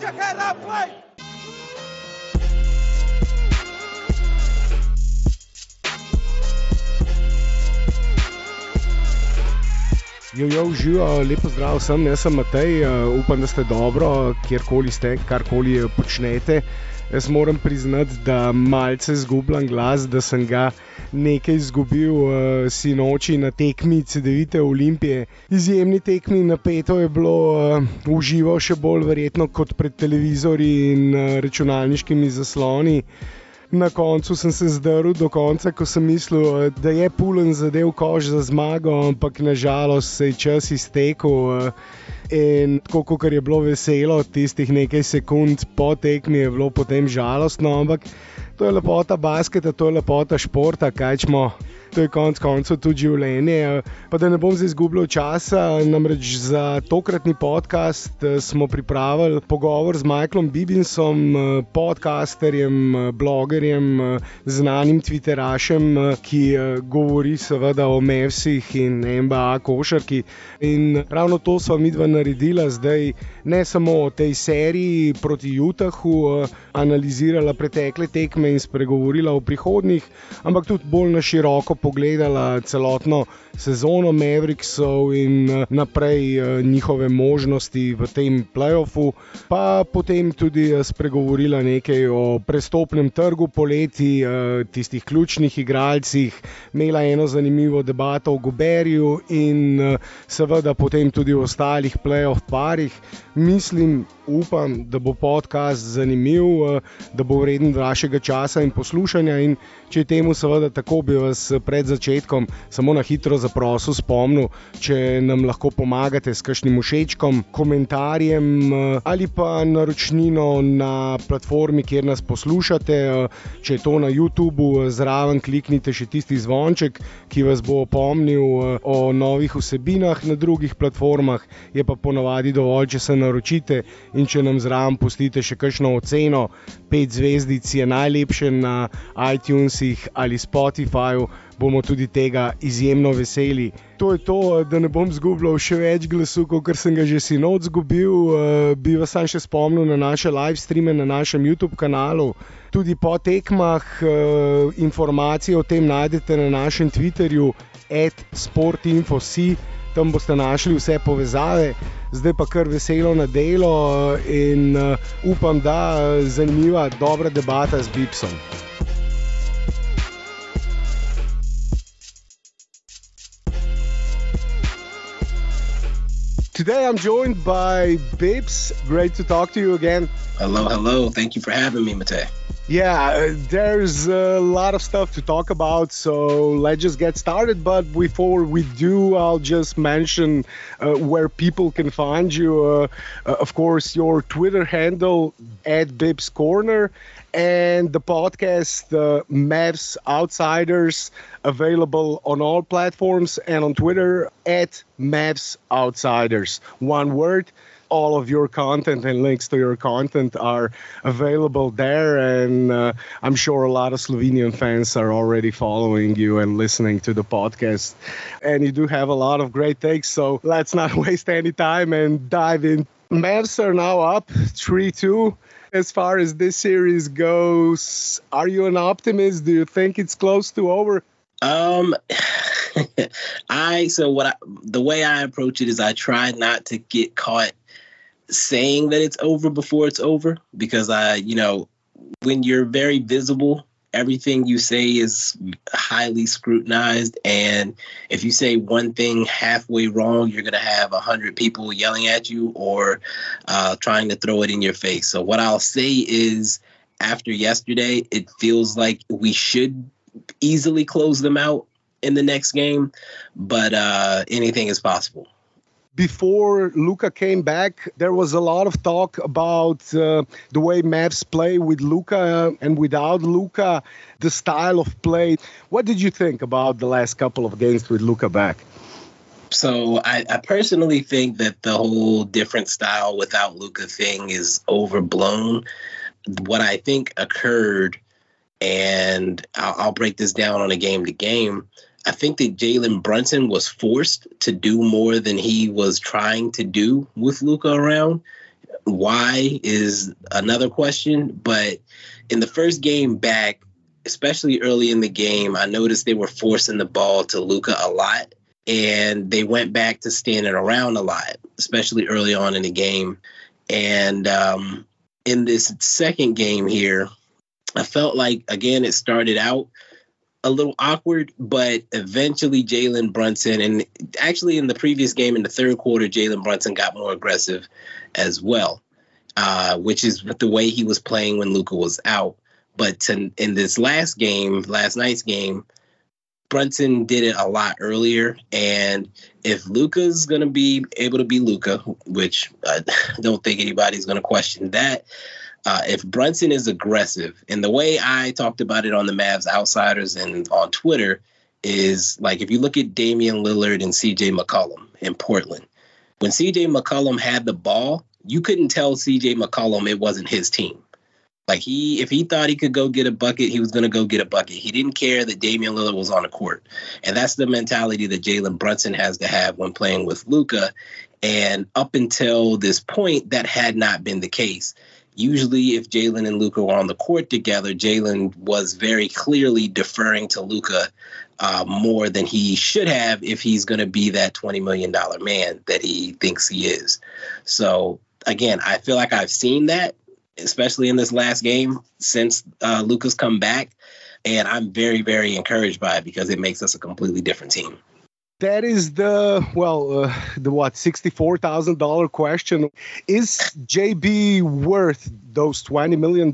Put play! Jojo, živijo, lepo zdrav vsem, jaz sem Matej, uh, upam, da ste dobro, kjerkoli ste, karkoli eh, počnete. Jaz moram priznati, da malce zgubljam glas, da sem ga nekaj izgubil uh, sinoči na tekmi CD-vite Olimpije. Izjemni tekmi, napeto je bilo, uh, užival še bolj verjetno kot pred televizorji in uh, računalniškimi zasloni. Na koncu sem se zdrl do konca, ko sem mislil, da je pulen zadev koš za zmago, ampak nažalost se je čas iztekel. In tako kot je bilo veselo, tistih nekaj sekund po tekmi je bilo potem žalostno, ampak to je lepota basketa, to je lepota športa, kaj smo to je konec koncev tudi življenje. Pa da ne bom zdaj izgubljal časa, namreč za tokratni podcast eh, smo pripravili pogovor z Michaelom Bibinsom, eh, podcasterjem, eh, blogerjem, znanim Twitterašem, ki govori seveda o Mevsih in MBA košarki. In ravno to smo mi dva naredila zdaj, ne samo o tej seriji proti Utahu, analizirala pretekle tekme in spregovorila o prihodnjih, ampak tudi bolj na široko pogledala celotno sezono Mavericksov in eh, naprej eh, njihove možnosti v tem playoffu, pa potem tudi eh, spregovorila nekaj o prestopnem trgu poleti, tistih ključnih igralcih, imela eno zanimivo debato o Goberju in seveda potem tudi o ostalih playoff parih. Mislim, upam, da bo podcast zanimiv, da bo vreden vašega časa in poslušanja. In če je temu seveda tako, bi vas pred začetkom samo na hitro zaprosil, spomnil, če nam lahko pomagate s kakšnim všečkom, komentarjem eh, ali pa naročnino na platformi, kjer nas poslušate. Eh, če je to na YouTubu, eh, zraven kliknite še tisti zvonček, ki vas bo opomnil o novih vsebinah na drugih platformah. Je pa ponavadi dovolj, če se naročite in če nam zraven pustite še kakšno oceno, pet zvezdic je najlepše na iTunesih ali Spotifyju bomo tudi tega izjemno veseli. To je to, da ne bom zgubljal še več glasu, kot sem ga že sinoč zgubil. Uh, bi vas sam še spomnil na naše live streame na našem YouTube kanalu. Tudi po tekmah uh, informacije o tem najdete na našem Twitterju, atsportinfoc. Tam boste našli vse povezave, zdaj pa kar veselo na delo in uh, upam, da je zanimiva, dobra debata z Bibsom. Today I'm joined by Bibs. Great to talk to you again. Hello, hello. Thank you for having me, Mate. Yeah, uh, there's a lot of stuff to talk about, so let's just get started. But before we do, I'll just mention uh, where people can find you. Uh, uh of course, your Twitter handle at Bibs Corner and the podcast uh, Mavs Outsiders available on all platforms and on Twitter at Mavs Outsiders. One word. All of your content and links to your content are available there, and uh, I'm sure a lot of Slovenian fans are already following you and listening to the podcast. And you do have a lot of great takes, so let's not waste any time and dive in. Mavs are now up 3 2 as far as this series goes, are you an optimist? Do you think it's close to over? Um, I so what I the way I approach it is I try not to get caught saying that it's over before it's over because I, you know, when you're very visible everything you say is highly scrutinized and if you say one thing halfway wrong you're going to have a hundred people yelling at you or uh, trying to throw it in your face. So what i'll say is after yesterday it feels like we should easily close them out in the next game but uh, anything is possible before Luka came back, there was a lot of talk about uh, the way Mavs play with Luka and without Luka, the style of play. What did you think about the last couple of games with Luka back? So I, I, personally think that the whole different style without Luka thing is overblown. What I think occurred, and I'll, I'll break this down on a game to game I think that Jalen Brunson was forced to do more than he was trying to do with Luka around. why is another question. But in the first game back, especially early in the game, I noticed they were forcing the ball to Luka a lot. And they went back to standing around a lot, especially early on in the game. And um, in this second game here, I felt like, again, it started out a little awkward, but eventually Jalen Brunson, and actually in the previous game in the third quarter, Jalen Brunson got more aggressive as well, uh, which is the way he was playing when Luka was out. But to, in this last game, last night's game, Brunson did it a lot earlier. And if Luka's going to be able to be Luka, which I don't think anybody's going to question that, uh, if Brunson is aggressive, and the way I talked about it on the Mavs Outsiders and on Twitter is like if you look at Damian Lillard and CJ McCollum in Portland, when CJ McCollum had the ball, you couldn't tell CJ McCollum it wasn't his team. Like he, if he thought he could go get a bucket, he was going to go get a bucket. He didn't care that Damian Lillard was on the court, and that's the mentality that Jalen Brunson has to have when playing with Luka. And up until this point, that had not been the case usually if Jalen and Luka were on the court together, Jalen was very clearly deferring to Luka uh, more than he should have if he's going to be that $20 million man that he thinks he is. So, again, I feel like I've seen that, especially in this last game since uh, Luka's come back. And I'm very, very encouraged by it because it makes us a completely different team that is the well uh, the what $64000 question. Is jb worth those $20 million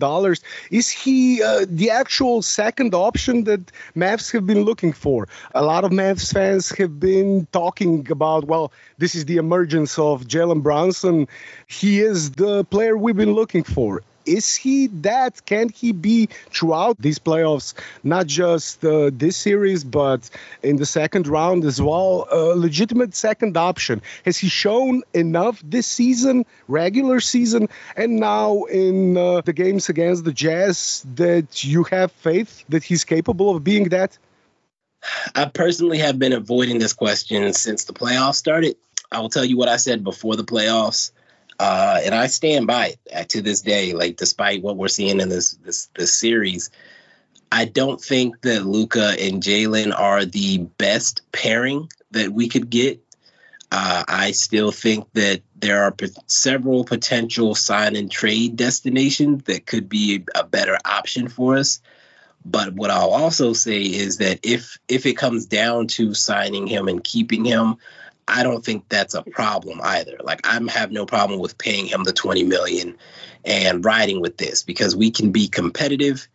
is he uh, the actual second option that mavs have been looking for? A lot of mavs fans have been talking about well this is the emergence of jalen brunson. He is the player we've been looking for is he that? Can he be throughout these playoffs, not just uh, this series, but in the second round as well? A legitimate second option. Has he shown enough this season, regular season, and now in uh, the games against the Jazz that you have faith that he's capable of being that? I personally have been avoiding this question since the playoffs started. I will tell you what I said before the playoffs. Uh, and I stand by it to this day. Like, despite what we're seeing in this this this series, I don't think that Luka and Jalen are the best pairing that we could get. Uh, I still think that there are p- several potential sign and trade destinations that could be a better option for us. But what I'll also say is that if if it comes down to signing him and keeping him, I don't think that's a problem either. Like I have no problem with paying him the 20 million and riding with this because we can be competitive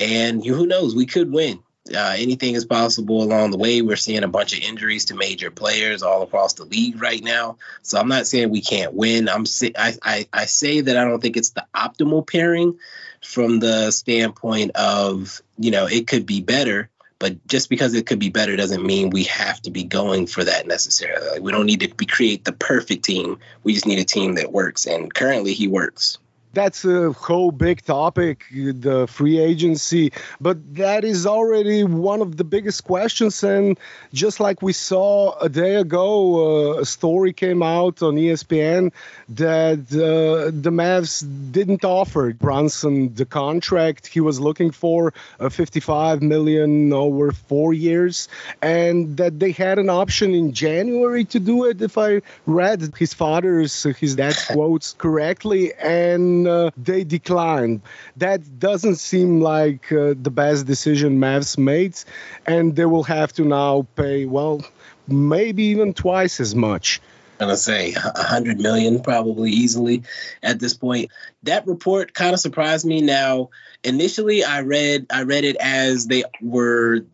and who knows, we could win. Uh, anything is possible along the way. We're seeing a bunch of injuries to major players all across the league right now. So I'm not saying we can't win. I'm I, I, I say that I don't think it's the optimal pairing from the standpoint of you know it could be better but just because it could be better doesn't mean we have to be going for that necessarily. Like we don't need to be, create the perfect team. We just need a team that works. And currently, he works that's a whole big topic, the free agency. But that is already one of the biggest questions. And just like we saw a day ago, uh, a story came out on ESPN that uh, the Mavs didn't offer Brunson the contract he was looking for, uh, 55 million over four years, and that they had an option in January to do it. If I read his father's, his dad's quotes correctly, and uh, they declined. That doesn't seem like uh, the best decision Mavs made, and they will have to now pay, well, maybe even twice as much. Gonna say a hundred million probably easily at this point. That report kind of surprised me. Now, initially, I read I read it as they were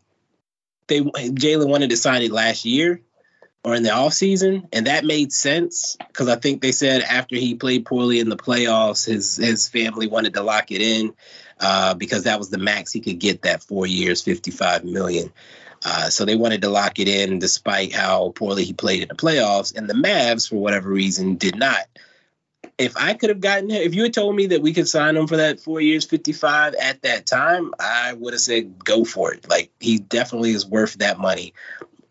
they Jalen wanted to sign it last year, or in the off season, and that made sense because I think they said after he played poorly in the playoffs, his his family wanted to lock it in uh, because that was the max he could get that four years, fifty five million. Uh, so they wanted to lock it in despite how poorly he played in the playoffs, and the Mavs, for whatever reason, did not. If I could have gotten him, if you had told me that we could sign him for that four years, 55 at that time, I would have said go for it. Like he definitely is worth that money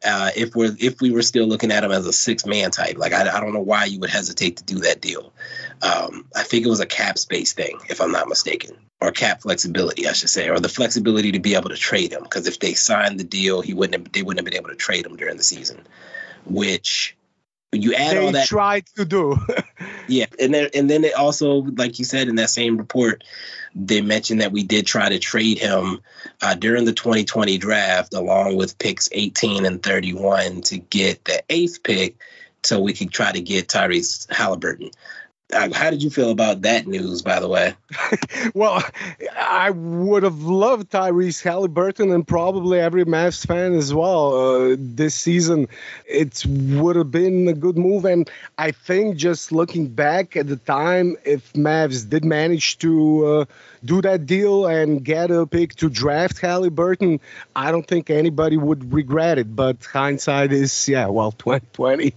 uh, if we're if we were still looking at him as a six man type. Like I, I don't know why you would hesitate to do that deal. Um, I think it was a cap space thing, if I'm not mistaken, or cap flexibility, I should say, or the flexibility to be able to trade him. Because if they signed the deal, he wouldn't have, they wouldn't have been able to trade him during the season. Which you add they all that tried to do. yeah, and then and then it also, like you said in that same report, they mentioned that we did try to trade him uh, during the 2020 draft, along with picks 18 and 31, to get the eighth pick, so we could try to get Tyrese Halliburton. Uh, how did you feel about that news, by the way? well, I would have loved Tyrese Halliburton and probably every Mavs fan as well uh, this season. It would have been a good move. And I think just looking back at the time, if Mavs did manage to uh, do that deal and get a pick to draft Halliburton, I don't think anybody would regret it. But hindsight is, yeah, well, 2020.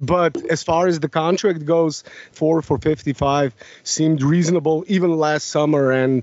But as far as the contract goes, four for 55 seemed reasonable even last summer. And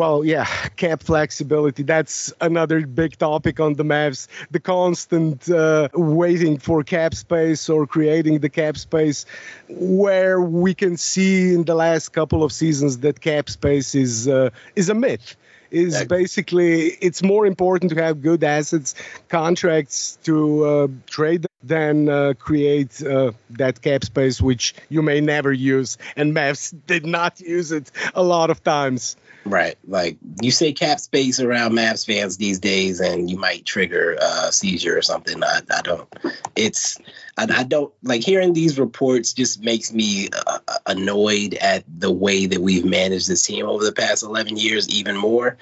well, yeah, cap flexibility. That's another big topic on the Mavs. The constant uh, waiting for cap space or creating the cap space, where we can see in the last couple of seasons that cap space is uh, is a myth. Is basically it's more important to have good assets, contracts to uh, trade than uh, create uh, that cap space, which you may never use. And Mavs did not use it a lot of times. Right. Like you say cap space around Mavs fans these days and you might trigger a seizure or something. I, I don't, it's, I, I, don't like hearing these reports just makes me uh, annoyed at the way that we've managed this team over the past 11 years, even more.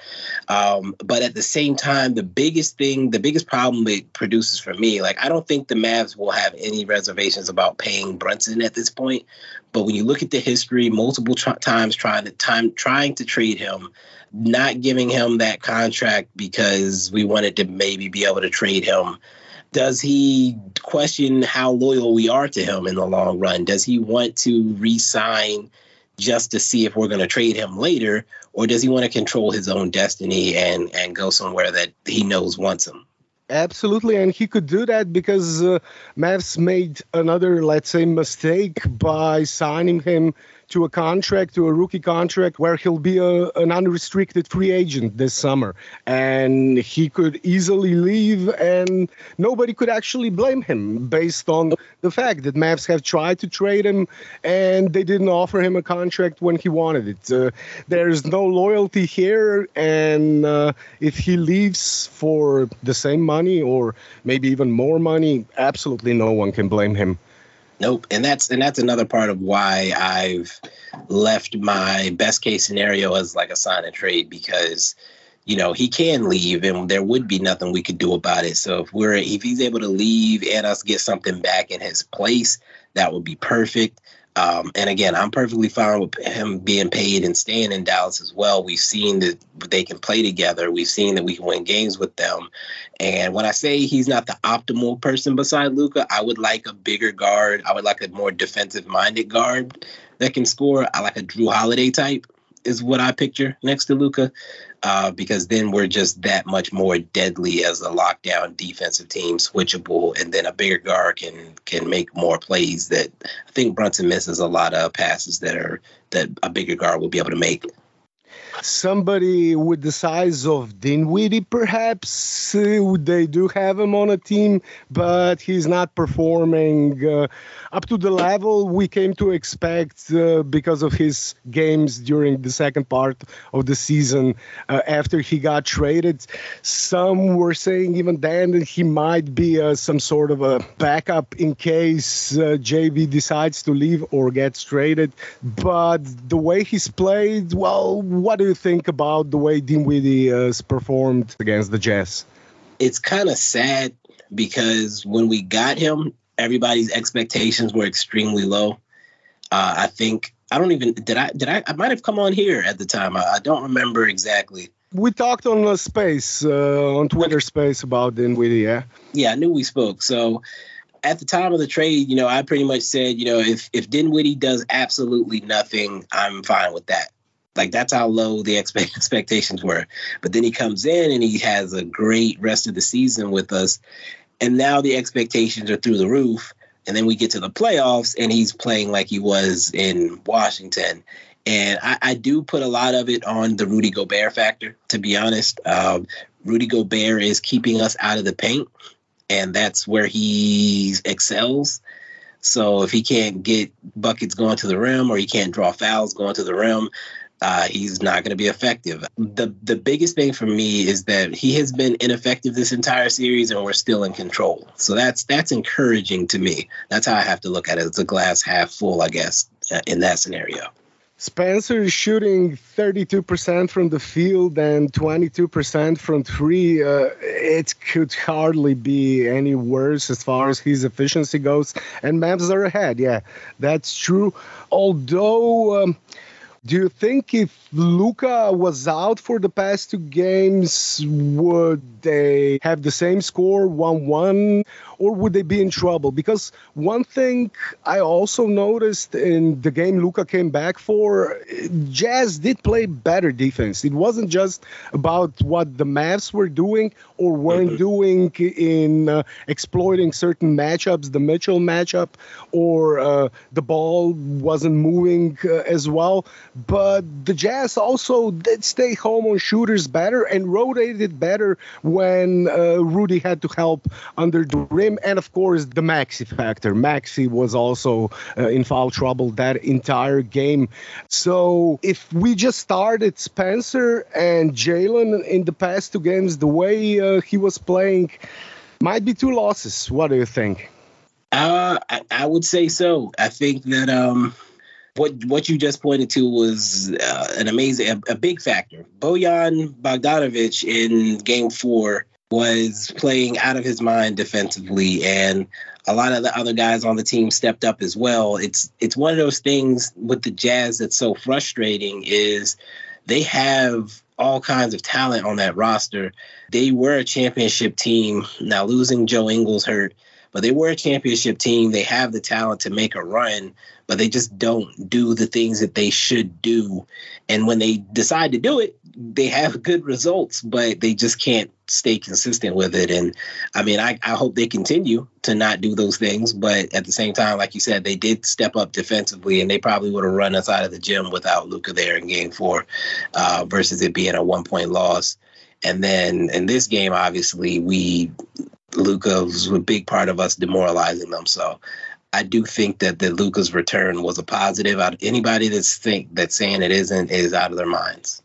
Um, but at the same time, the biggest thing, the biggest problem it produces for me, like I don't think the Mavs will have any reservations about paying Brunson at this point but when you look at the history, multiple tr- times trying to time trying to trade him, not giving him that contract because we wanted to maybe be able to trade him. Does he question how loyal we are to him in the long run? Does he want to re-sign just to see if we're going to trade him later, or does he want to control his own destiny and and go somewhere that he knows wants him? Absolutely, and he could do that because uh, Mavs made another, let's say, mistake by signing him to a contract, to a rookie contract, where he'll be a, an unrestricted free agent this summer. And he could easily leave, and nobody could actually blame him based on the fact that Mavs have tried to trade him and they didn't offer him a contract when he wanted it. Uh, there's no loyalty here, and uh, if he leaves for the same money or maybe even more money, absolutely no one can blame him. Nope, and that's and that's another part of why I've left my best case scenario as like a sign and trade because you know he can leave and there would be nothing we could do about it. So if we're if he's able to leave and us get something back in his place, that would be perfect. Um, and again, I'm perfectly fine with him being paid and staying in Dallas as well. We've seen that they can play together. We've seen that we can win games with them. And when I say he's not the optimal person beside Luka, I would like a bigger guard. I would like a more defensive minded guard that can score. I like a Jrue Holiday type is what I picture next to Luka, uh, because then we're just that much more deadly as a lockdown defensive team, switchable, and then a bigger guard can can make more plays. That I think Brunson misses a lot of passes that are that a bigger guard will be able to make somebody with the size of Dinwiddie, perhaps. Uh, they do have him on a team, but he's not performing uh, up to the level we came to expect uh, because of his games during the second part of the season uh, after he got traded. Some were saying even then that he might be uh, some sort of a backup in case uh, JB decides to leave or gets traded. But the way he's played, well, what do you think about the way Dinwiddie has performed against the Jazz? It's kind of sad because when we got him, everybody's expectations were extremely low. Uh, I think I don't even did I did I I might have come on here at the time. I, I don't remember exactly. We talked on a space uh, on Twitter space about Dinwiddie. Yeah. Yeah, I knew we spoke. So at the time of the trade, you know, I pretty much said, you know, if if Dinwiddie does absolutely nothing, I'm fine with that. Like that's how low the expect- expectations were. But then he comes in and he has a great rest of the season with us. And now the expectations are through the roof. And then we get to the playoffs and he's playing like he was in Washington. And I, I do put a lot of it on the Rudy Gobert factor, to be honest. Um, Rudy Gobert is keeping us out of the paint, and that's where he excels. So if he can't get buckets going to the rim or he can't draw fouls going to the rim, uh, he's not going to be effective. The the biggest thing for me is that he has been ineffective this entire series, and we're still in control. So that's that's encouraging to me. That's how I have to look at it. It's a glass half full, I guess, uh, in that scenario. Spencer is shooting 32% from the field and 22% from three. Uh, it could hardly be any worse as far as his efficiency goes. And Mavs are ahead. Yeah, that's true. Although. Um, do you think if Luka was out for the past two games, would they have the same score, 1 1, or would they be in trouble? Because one thing I also noticed in the game Luka came back for, Jazz did play better defense. It wasn't just about what the Mavs were doing or weren't mm-hmm. doing in uh, exploiting certain matchups, the Mitchell matchup, or uh, the ball wasn't moving uh, as well but the Jazz also did stay home on shooters better and rotated better when uh, Rudy had to help under the rim. And of course, the Maxi factor. Maxi was also uh, in foul trouble that entire game. So if we just started Spencer and Jalen in the past two games, the way uh, he was playing, might be two losses. What do you think? Uh, I, I would say so. I think that um, what what you just pointed to was uh, an amazing, a, a, big factor. Bojan Bogdanovic in Game Four was playing out of his mind defensively, and a lot of the other guys on the team stepped up as well. It's it's one of those things with the Jazz that's so frustrating is they have all kinds of talent on that roster. They were a championship team. Now losing Joe Ingles hurt, but they were a championship team. They have the talent to make a run but they just don't do the things that they should do. And when they decide to do it, they have good results, but they just can't stay consistent with it. And I mean, I, I hope they continue to not do those things, but at the same time, like you said, they did step up defensively, and they probably would have run us out of the gym without Luka there in Game Four, uh, versus it being a one point loss. And then in this game, obviously, we Luka was a big part of us demoralizing them. So I do think that the Luka's return was a positive. Anybody that's think that's saying it isn't is out of their minds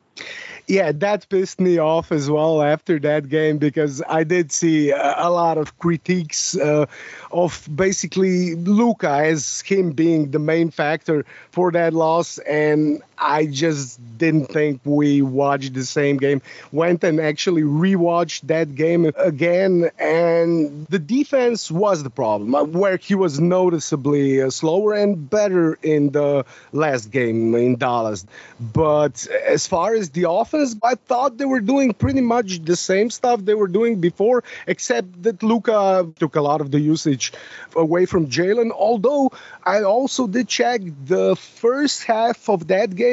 yeah, that pissed me off as well after that game because I did see a, lot of critiques uh, of basically Luka as him being the main factor for that loss, and I just didn't think we watched the same game. Went and actually rewatched that game again, and the defense was the problem, uh, where he was noticeably uh, slower and better in the last game in Dallas. But as far as the offense, I thought they were doing pretty much the same stuff they were doing before, except that Luka took a lot of the usage away from Jalen. Although I also did check the first half of that game,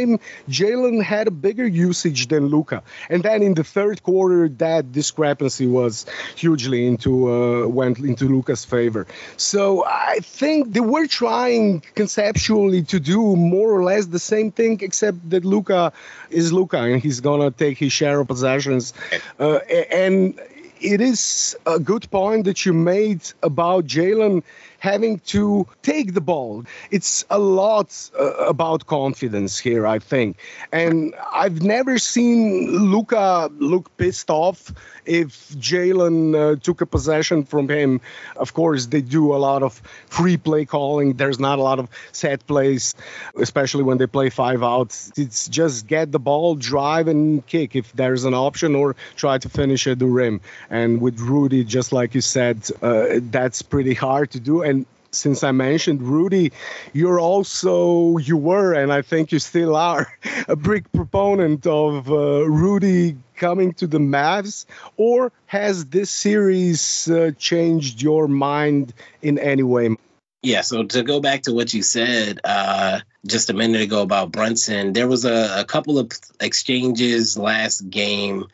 Jalen had a bigger usage than Luka. and then in the third quarter, that discrepancy was hugely into uh, went into Luka's favor. So I think they were trying conceptually to do more or less the same thing, except that Luka is Luka and he's gonna take his share of possessions, uh, and it is a good point that you made about Jalen having to take the ball. It's a lot uh, about confidence here, I think. And I've never seen Luka look pissed off if Jalen uh, took a possession from him. Of course, they do a lot of free play calling. There's not a lot of set plays, especially when they play five outs. It's just get the ball, drive, and kick if there's an option, or try to finish at the rim. And with Rudy, just like you said, uh, that's pretty hard to do. And since I mentioned Rudy, you're also you were, and I think you still are, a big proponent of uh, Rudy coming to the Mavs, or has this series uh, changed your mind in any way? Yeah, so to go back to what you said uh, just a minute ago about Brunson, there was a, a couple of exchanges last game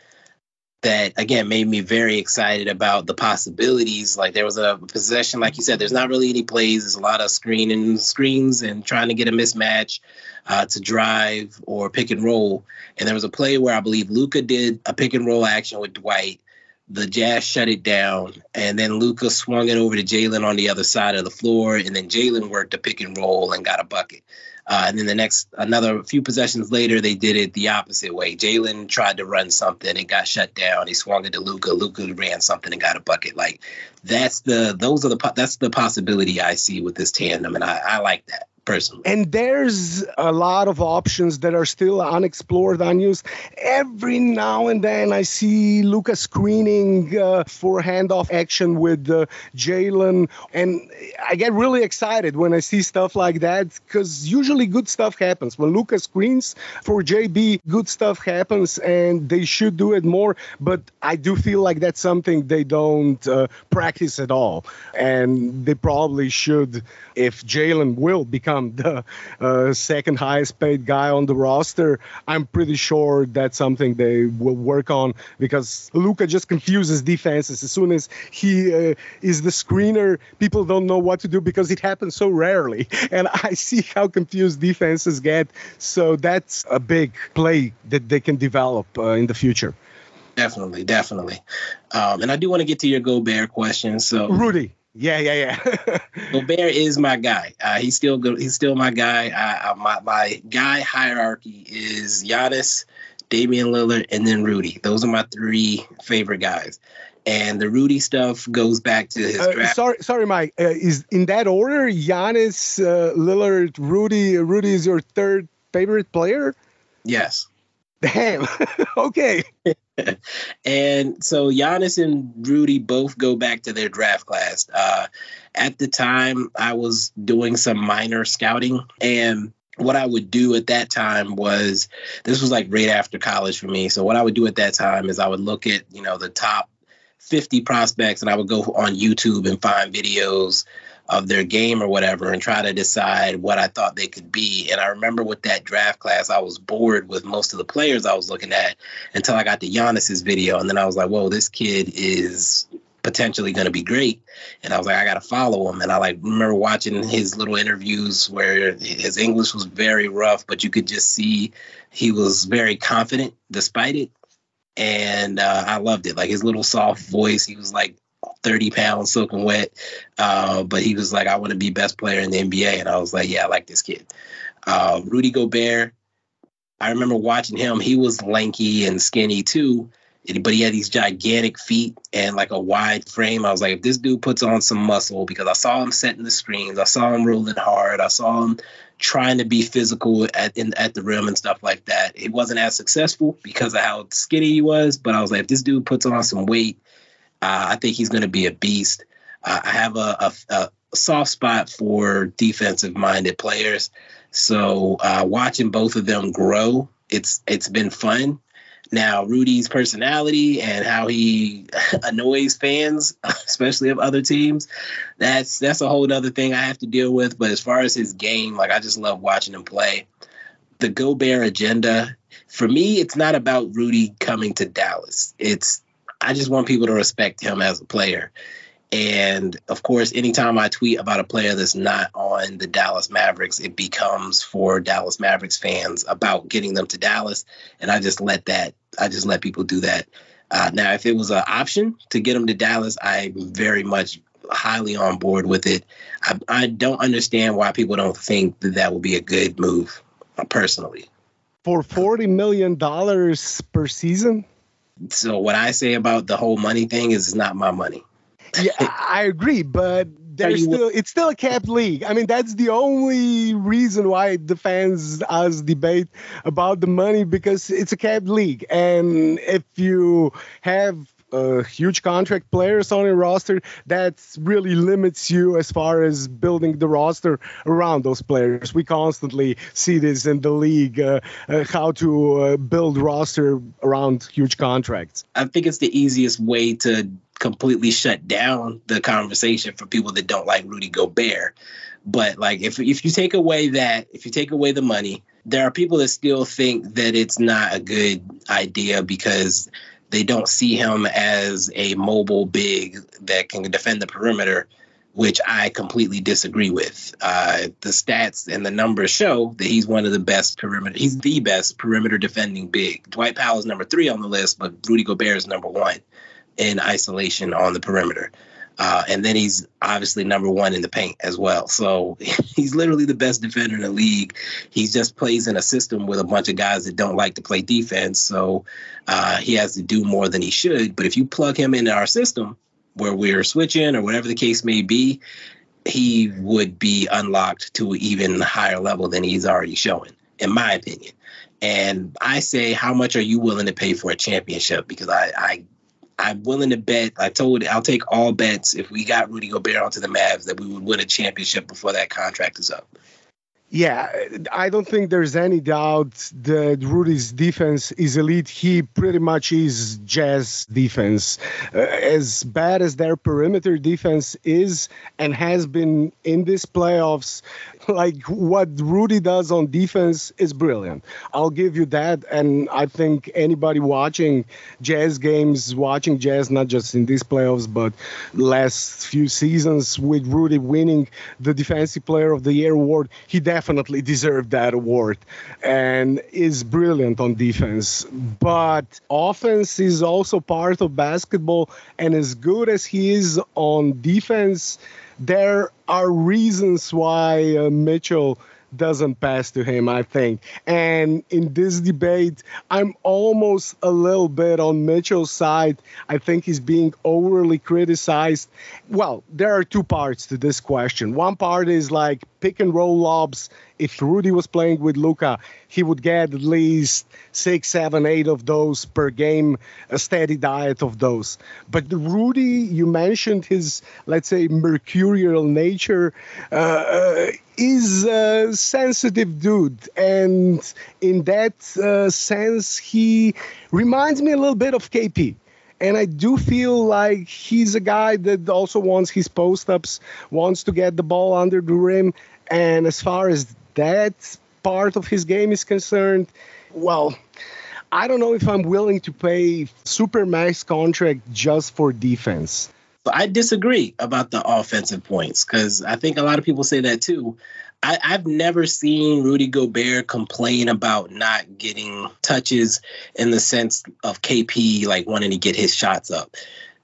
that again made me very excited about the possibilities. Like there was a possession, like you said, there's not really any plays. There's a lot of screening screens and trying to get a mismatch uh, to drive or pick and roll. And there was a play where I believe Luka did a pick and roll action with Dwight. The Jazz shut it down, and then Luka swung it over to Jalen on the other side of the floor, and then Jalen worked a pick and roll and got a bucket. Uh, and then the next, another few possessions later, they did it the opposite way. Jalen tried to run something, it got shut down. He swung it to Luka. Luka ran something and got a bucket. Like that's the those are the that's the possibility I see with this tandem, and I, I like that personally. And there's a lot of options that are still unexplored, unused. Every now and then I see Lucas screening uh, for handoff action with uh, Jalen, and I get really excited when I see stuff like that because usually good stuff happens. When Lucas screens for JB, good stuff happens, and they should do it more. But I do feel like that's something they don't uh, practice at all, and they probably should if Jalen will become become the uh, second highest paid guy on the roster, I'm pretty sure that's something they will work on because Luka just confuses defenses. As soon as he uh, is the screener, people don't know what to do because it happens so rarely. And I see how confused defenses get. So that's a big play that they can develop uh, in the future. Definitely, definitely. Um, and I do want to get to your Gobert question. So Rudy. Yeah, yeah, yeah. Gobert is my guy. Uh, he's still good. He's still my guy. I, I, my my guy hierarchy is Giannis, Damian Lillard, and then Rudy. Those are my three favorite guys. And the Rudy stuff goes back to his uh, draft. Sorry, sorry, Mike. Uh, is in that order? Giannis, uh, Lillard, Rudy. Rudy is your third favorite player. Yes. Damn. okay. and so Giannis and Rudy both go back to their draft class. Uh, at the time, I was doing some minor scouting, and what I would do at that time was this was like right after college for me. So what I would do at that time is I would look at you know the top 50 prospects, and I would go on YouTube and find videos of their game or whatever and try to decide what I thought they could be. And I remember with that draft class, I was bored with most of the players I was looking at until I got to Giannis's video. And then I was like, whoa, this kid is potentially going to be great. And I was like, I got to follow him. And I like remember watching his little interviews where his English was very rough, but you could just see he was very confident despite it. And uh, I loved it. Like his little soft voice, he was like 30 pounds soaking wet. Uh, but he was like, I want to be best player in the NBA. And I was like, yeah, I like this kid. Uh, Rudy Gobert, I remember watching him. He was lanky and skinny too, but he had these gigantic feet and like a wide frame. I was like, if this dude puts on some muscle, because I saw him setting the screens, I saw him rolling hard, I saw him trying to be physical at in, at the rim and stuff like that. It wasn't as successful because of how skinny he was, but I was like, if this dude puts on some weight uh, I think he's going to be a beast. Uh, I have a, a, a, soft spot for defensive minded players. So uh, watching both of them grow, it's it's been fun. Now Rudy's personality and how he annoys fans, especially of other teams, that's that's a whole other thing I have to deal with. But as far as his game, like I just love watching him play. The Gobert agenda, for me, it's not about Rudy coming to Dallas. It's I just want people to respect him as a player. And of course, anytime I tweet about a player that's not on the Dallas Mavericks, it becomes for Dallas Mavericks fans about getting them to Dallas. And I just let that, I just let people do that. Uh, now, if it was an option to get them to Dallas, I'm very much highly on board with it. I, I don't understand why people don't think that that would be a good move, uh, personally. For $40 million per season? So what I say about the whole money thing is it's not my money. yeah, I agree, but there's still it's still a capped league. I mean, that's the only reason why the fans us debate about the money because it's a capped league, and if you have uh, huge contract players on your roster, that really limits you as far as building the roster around those players. We constantly see this in the league, uh, uh, how to uh, build roster around huge contracts. I think it's the easiest way to completely shut down the conversation for people that don't like Rudy Gobert. But like if if you take away that, if you take away the money, there are people that still think that it's not a good idea because they don't see him as a mobile big that can defend the perimeter, which I completely disagree with. Uh, the stats and the numbers show that he's one of the best perimeter. He's the best perimeter defending big. Dwight Powell is number three on the list, but Rudy Gobert is number one in isolation on the perimeter. Uh, and then he's obviously number one in the paint as well. So he's literally the best defender in the league. He just plays in a system with a bunch of guys that don't like to play defense. So uh, he has to do more than he should. But if you plug him into our system where we're switching or whatever the case may be, he would be unlocked to an even higher level than he's already showing, in my opinion. And I say, how much are you willing to pay for a championship? Because I, I I'm willing to bet. I told I'll take all bets if we got Rudy Gobert onto the Mavs that we would win a championship before that contract is up. Yeah, I don't think there's any doubt that Rudy's defense is elite. He pretty much is Jazz defense. Uh, as bad as their perimeter defense is and has been in these playoffs, like what Rudy does on defense is brilliant. I'll give you that. And I think anybody watching Jazz games, watching Jazz, not just in these playoffs, but last few seasons with Rudy winning the Defensive Player of the Year award, he definitely deserved that award and is brilliant on defense. But offense is also part of basketball. And as good as he is on defense, there are reasons why uh, Mitchell doesn't pass to him, I think. And in this debate, I'm almost a little bit on Mitchell's side. I think he's being overly criticized. Well, there are two parts to this question. One part is like pick and roll lobs. If Rudy was playing with Luka, he would get at least six, seven, eight of those per game, a steady diet of those. But Rudy, you mentioned his, let's say, mercurial nature. Uh, uh is a sensitive dude, and in that uh, sense, he reminds me a little bit of KP. And I do feel like he's a guy that also wants his post ups, wants to get the ball under the rim. And as far as that part of his game is concerned, well, I don't know if I'm willing to pay super max contract just for defense. But I disagree about the offensive points because I think a lot of people say that too. I, have never seen Rudy Gobert complain about not getting touches in the sense of KP like wanting to get his shots up.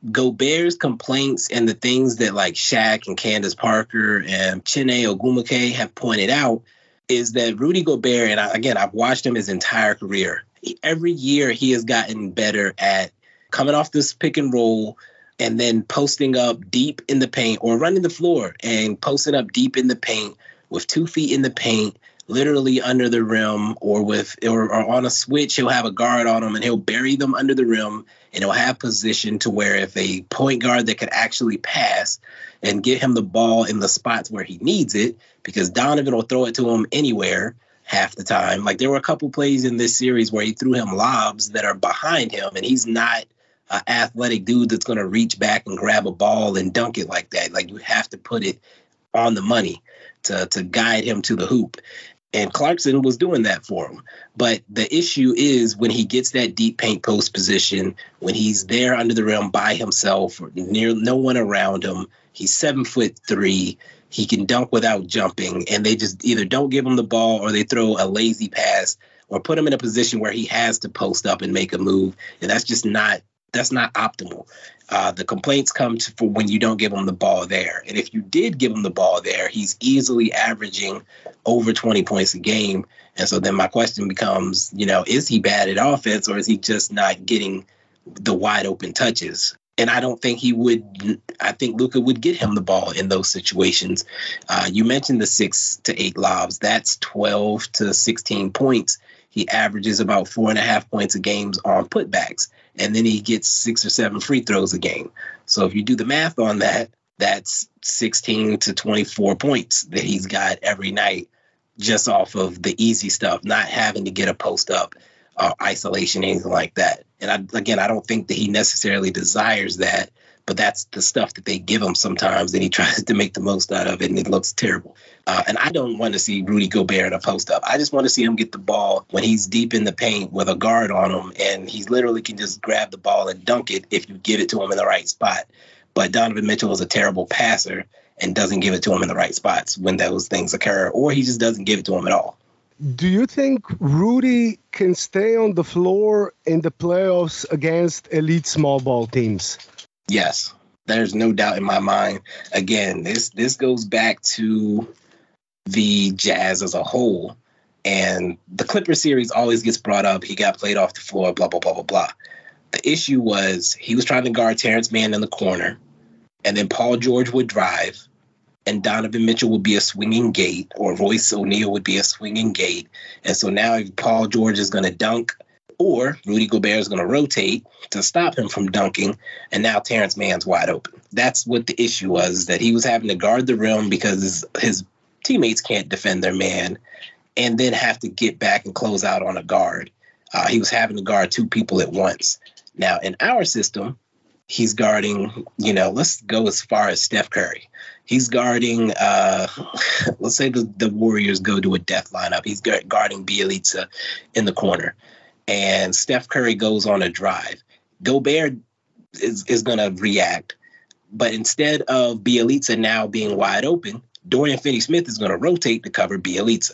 Gobert's complaints and the things that like Shaq and Candace Parker and Chiney Ogwumike have pointed out is that Rudy Gobert, and I, again, I've watched him his entire career. Every year he has gotten better at coming off this pick and roll, and then posting up deep in the paint or running the floor and posting up deep in the paint with two feet in the paint, literally under the rim, or with or, or, on a switch, he'll have a guard on him and he'll bury them under the rim, and he'll have position to where if a point guard that could actually pass and get him the ball in the spots where he needs it, because Donovan will throw it to him anywhere half the time. Like there were a couple plays in this series where he threw him lobs that are behind him, and he's not an athletic dude that's going to reach back and grab a ball and dunk it like that. Like you have to put it on the money to to guide him to the hoop. And Clarkson was doing that for him. But the issue is when he gets that deep paint post position, when he's there under the rim by himself, or near no one around him, he's seven foot three. He can dunk without jumping, and they just either don't give him the ball or they throw a lazy pass or put him in a position where he has to post up and make a move. And that's just not that's not optimal. Uh, the complaints come to, for when you don't give him the ball there. And if you did give him the ball there, he's easily averaging over 20 points a game. And so then my question becomes, you know, is he bad at offense or is he just not getting the wide open touches? And I don't think he would. I think Luka would get him the ball in those situations. Uh, you mentioned the six to eight lobs. That's 12 to 16 points. He averages about four and a half points a game on putbacks and then he gets six or seven free throws a game. So if you do the math on that, that's 16 to 24 points that he's got every night just off of the easy stuff, not having to get a post up or isolation, anything like that. And I, again, I don't think that he necessarily desires that, but that's the stuff that they give him sometimes, and he tries to make the most out of it, and it looks terrible. Uh, and I don't want to see Rudy Gobert in a post up. I just want to see him get the ball when he's deep in the paint with a guard on him, and he literally can just grab the ball and dunk it if you give it to him in the right spot. But Donovan Mitchell is a terrible passer and doesn't give it to him in the right spots when those things occur, or he just doesn't give it to him at all. Do you think Rudy can stay on the floor in the playoffs against elite small ball teams? Yes, there's no doubt in my mind. Again, this this goes back to the Jazz as a whole. And the Clipper series always gets brought up. He got played off the floor, blah, blah, blah, blah, blah. The issue was he was trying to guard Terance Mann in the corner, and then Paul George would drive, and Donovan Mitchell would be a swinging gate, or Royce O'Neale would be a swinging gate. And so now Paul George is going to dunk, or Rudy Gobert is going to rotate to stop him from dunking, and now Terance Mann's wide open. That's what the issue was that he was having to guard the rim because his, teammates can't defend their man, and then have to get back and close out on a guard. Uh, he was having to guard two people at once. Now, in our system, he's guarding, you know, let's go as far as Steph Curry. He's guarding, uh, let's say the, the Warriors go to a death lineup. He's guarding Bjelica in the corner. And Steph Curry goes on a drive. Gobert is, is going to react. But instead of Bjelica now being wide open, Dorian Finney Smith is going to rotate to cover Bjelica.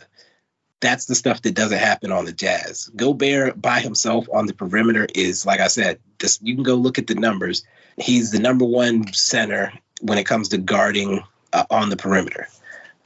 That's the stuff that doesn't happen on the Jazz. Gobert by himself on the perimeter is, like I said, this, you can go look at the numbers. He's the number one center when it comes to guarding uh, on the perimeter,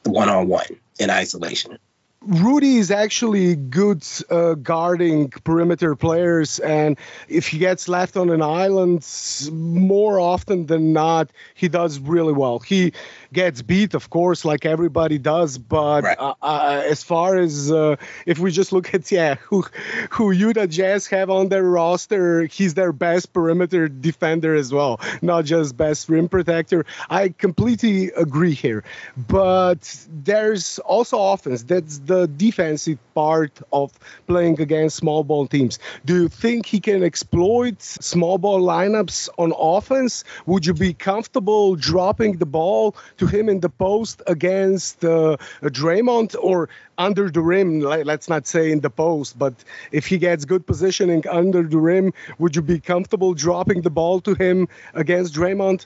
one on one in isolation. Rudy is actually good uh, guarding perimeter players, and if he gets left on an island, more often than not, he does really well. He gets beat, of course, like everybody does. But right. uh, uh, as far as uh, if we just look at yeah, who who Utah Jazz have on their roster, he's their best perimeter defender as well, not just best rim protector. I completely agree here. But there's also offense. That's the defensive part of playing against small ball teams. Do you think he can exploit small ball lineups on offense? Would you be comfortable dropping the ball to him in the post against uh, Draymond or under the rim? Let's not say in the post, but if he gets good positioning under the rim, would you be comfortable dropping the ball to him against Draymond?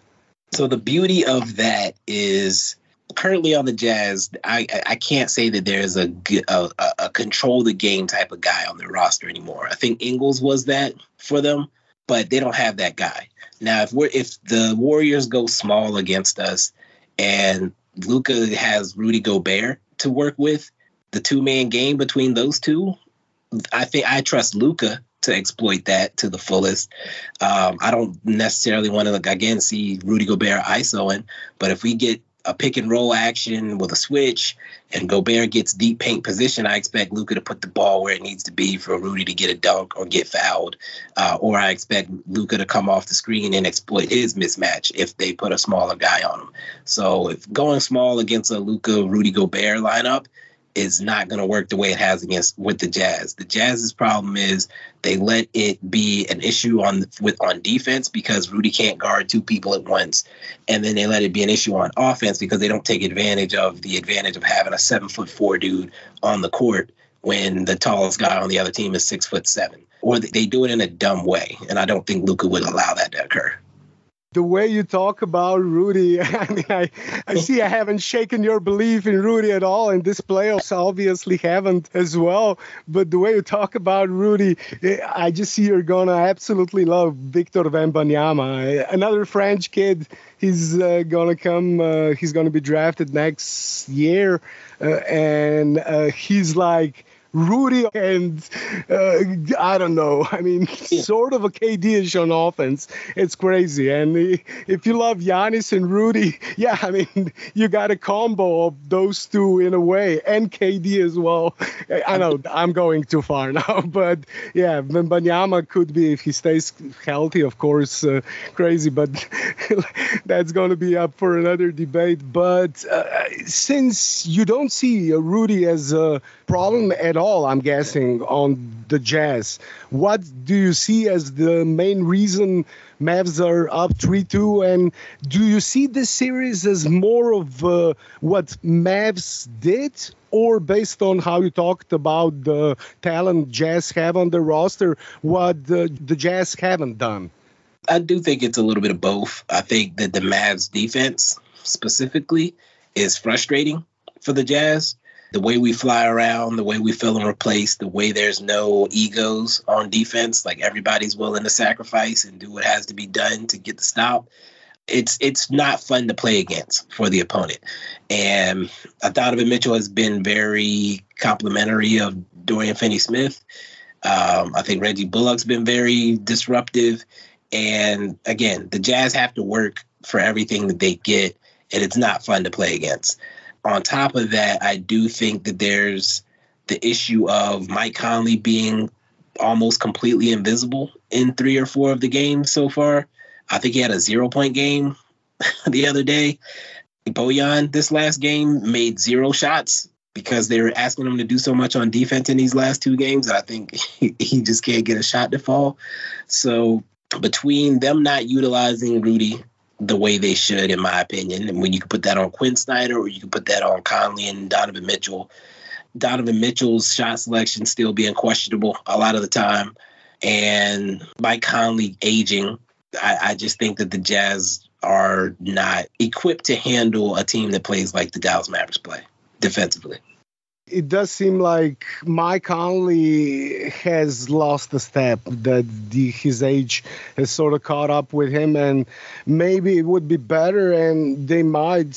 So the beauty of that is currently on the Jazz, I I can't say that there's a, a, a control the game type of guy on their roster anymore. I think Ingles was that for them, but they don't have that guy now. If we're if the Warriors go small against us, and Luka has Rudy Gobert to work with, the two man game between those two, I think I trust Luka to exploit that to the fullest. Um, I don't necessarily want to again see Rudy Gobert ISOing, but if we get a pick and roll action with a switch and Gobert gets deep paint position, I expect Luka to put the ball where it needs to be for Rudy to get a dunk or get fouled. Uh, or I expect Luka to come off the screen and exploit his mismatch if they put a smaller guy on him. So if going small against a Luka Rudy Gobert lineup, is not going to work the way it has against with the Jazz. The Jazz's problem is they let it be an issue on with on defense because Rudy can't guard two people at once, and then they let it be an issue on offense because they don't take advantage of the advantage of having a seven foot four dude on the court when the tallest guy on the other team is six foot seven, or they do it in a dumb way, and I don't think Luka would allow that to occur the way you talk about Rudy, I mean, I, I see I haven't shaken your belief in Rudy at all, and this playoffs obviously haven't as well. But the way you talk about Rudy, eh, I just see you're gonna absolutely love Victor Wembanyama, another French kid. He's uh, gonna come. Uh, he's gonna be drafted next year, uh, and he's like Rudy and uh, I don't know. I mean, sort of a KD-ish on offense. It's crazy. And if you love Giannis and Rudy, yeah, I mean, you got a combo of those two in a way, and KD as well. I know I'm going too far now, but yeah, Banyama could be if he stays healthy, of course, uh, crazy. But that's going to be up for another debate. But uh, since you don't see Rudy as a problem at at all, I'm guessing, on the Jazz. What do you see as the main reason Mavs are up 3 2? And do you see this series as more of uh, what Mavs did? Or based on how you talked about the talent Jazz have on the roster, what the, the Jazz haven't done? I do think it's a little bit of both. I think that the Mavs defense specifically is frustrating for the Jazz. The way we fly around, the way we fill and replace, the way there's no egos on defense, like everybody's willing to sacrifice and do what has to be done to get the stop. It's it's not fun to play against for the opponent. And Donovan Mitchell has been very complimentary of Dorian Finney Smith. Um, I think Reggie Bullock's been very disruptive. And again, the Jazz have to work for everything that they get, and it's not fun to play against on top of that, I do think that there's the issue of Mike Conley being almost completely invisible in three or four of the games so far. I think he had a zero point game the other day. Bojan, this last game, made zero shots because they were asking him to do so much on defense in these last two games. I think he, he just can't get a shot to fall. So between them not utilizing Rudy the way they should, in my opinion. And when you can put that on Quinn Snyder or you can put that on Conley and Donovan Mitchell. Donovan Mitchell's shot selection still being questionable a lot of the time. And Mike Conley aging, I, I just think that the Jazz are not equipped to handle a team that plays like the Dallas Mavericks play defensively it does seem like Mike Conley has lost a step, that the, his age has sort of caught up with him, and maybe it would be better, and they might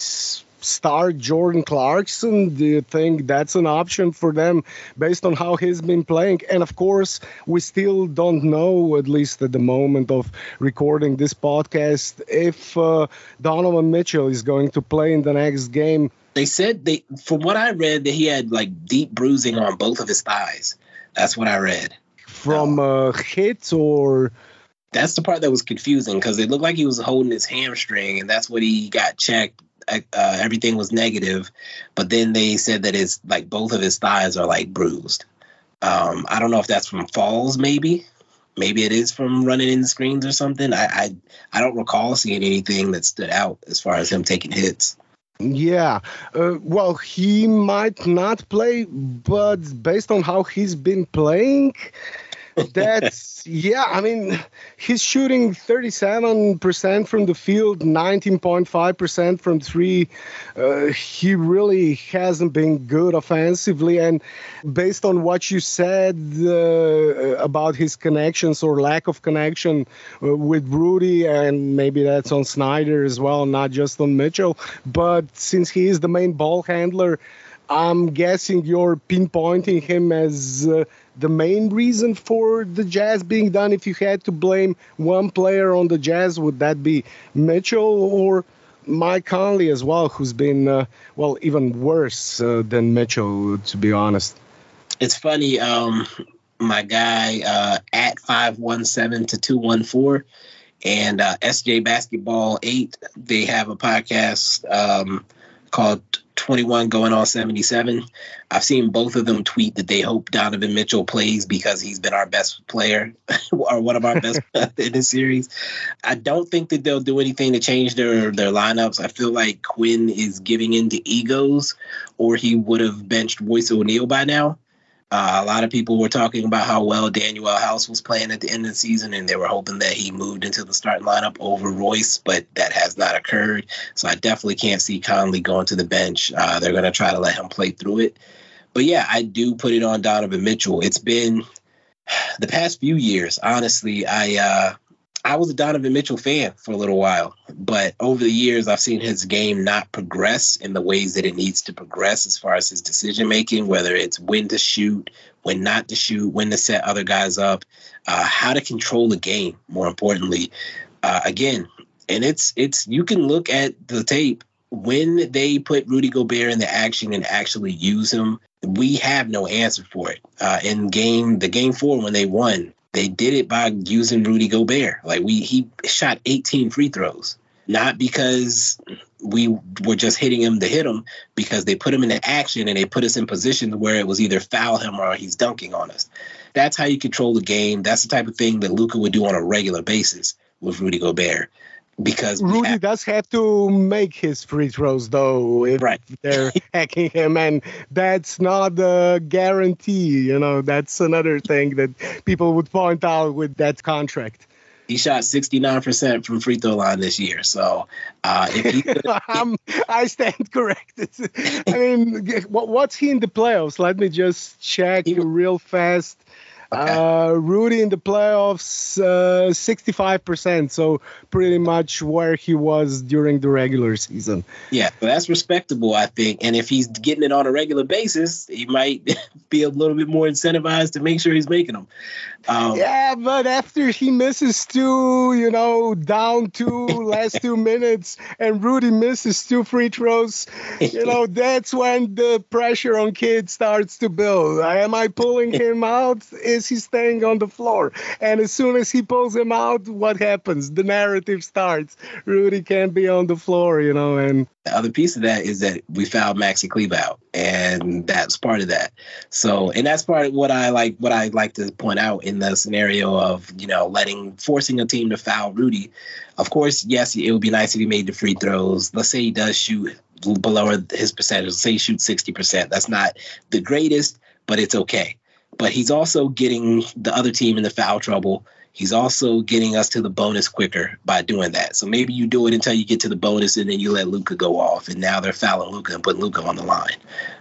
start Jordan Clarkson. Do you think that's an option for them based on how he's been playing? And of course, we still don't know, at least at the moment of recording this podcast, if uh, Donovan Mitchell is going to play in the next game they said they from what I read that he had like deep bruising on both of his thighs. That's what I read. From uh, hits or that's the part that was confusing because it looked like he was holding his hamstring and that's what he got checked. Uh, uh, everything was negative, but then they said that his like both of his thighs are like bruised. Um, I don't know if that's from falls, maybe. Maybe it is from running in screens or something. I, I I don't recall seeing anything that stood out as far as him taking hits. Yeah, uh, well, he might not play, but based on how he's been playing, that's yeah. I mean, he's shooting 37% from the field, 19.5% from three. Uh, he really hasn't been good offensively, and based on what you said uh, about his connections or lack of connection uh, with Rudy, and maybe that's on Snyder as well, not just on Mitchell. But since he is the main ball handler. I'm guessing you're pinpointing him as uh, the main reason for the Jazz being done. If you had to blame one player on the Jazz, would that be Mitchell or Mike Conley as well, who's been, uh, well, even worse uh, than Mitchell, to be honest? It's funny. Um, my guy uh, at 517 to 214 and uh, SJ Basketball 8, they have a podcast um, called 21 going on 77. I've seen both of them tweet that they hope Donovan Mitchell plays because he's been our best player or one of our best in this series. I don't think that they'll do anything to change their their lineups. I feel like Quinn is giving into egos or he would have benched Royce O'Neale by now. Uh, a lot of people were talking about how well Danuel House was playing at the end of the season, and they were hoping that he moved into the starting lineup over Royce, but that has not occurred. So I definitely can't see Conley going to the bench. Uh, they're going to try to let him play through it. But yeah, I do put it on Donovan Mitchell. It's been the past few years, honestly. I uh, I was a Donovan Mitchell fan for a little while, but over the years, I've seen his game not progress in the ways that it needs to progress as far as his decision making, whether it's when to shoot, when not to shoot, when to set other guys up, uh, how to control the game. More importantly, uh, again, and it's it's you can look at the tape when they put Rudy Gobert in the action and actually use him. We have no answer for it. Uh, in game the game four when they won, they did it by using Rudy Gobert. Like we he shot 18 free throws. not because we were just hitting him to hit him, because they put him into action and they put us in positions where it was either foul him or he's dunking on us. That's how you control the game. That's the type of thing that Luka would do on a regular basis with Rudy Gobert. Because Rudy have, does have to make his free throws though if right. they're hacking him, and that's not a guarantee. You know, that's another thing that people would point out with that contract. He shot 69% from free throw line this year. So uh, if he could, I stand corrected. I mean, what's he in the playoffs? Let me just check he, real fast. Okay. Uh, Rudy in the playoffs, uh, 65%. So pretty much where he was during the regular season. Yeah, well, that's respectable, I think. And if he's getting it on a regular basis, he might be a little bit more incentivized to make sure he's making them. Um, yeah, but after he misses two, you know, down two last two minutes, and Rudy misses two free throws, you know, that's when the pressure on kids starts to build. Am I pulling him out? Is he staying on the floor? And as soon as he pulls him out, what happens? The narrative starts. Rudy can't be on the floor, you know, and the other piece of that is that we found Maxi Kleber out, and that's part of that. So, and that's part of what I like. What I like to point out in the scenario of you know letting forcing a team to foul Rudy. Of course, yes, it would be nice if he made the free throws. Let's say he does shoot below his percentage. Let's say he shoots sixty percent. That's not the greatest, but it's okay. But he's also getting the other team in the foul trouble He's also getting us to the bonus quicker by doing that. So maybe you do it until you get to the bonus and then you let Luka go off. And now they're fouling Luka and putting Luka on the line.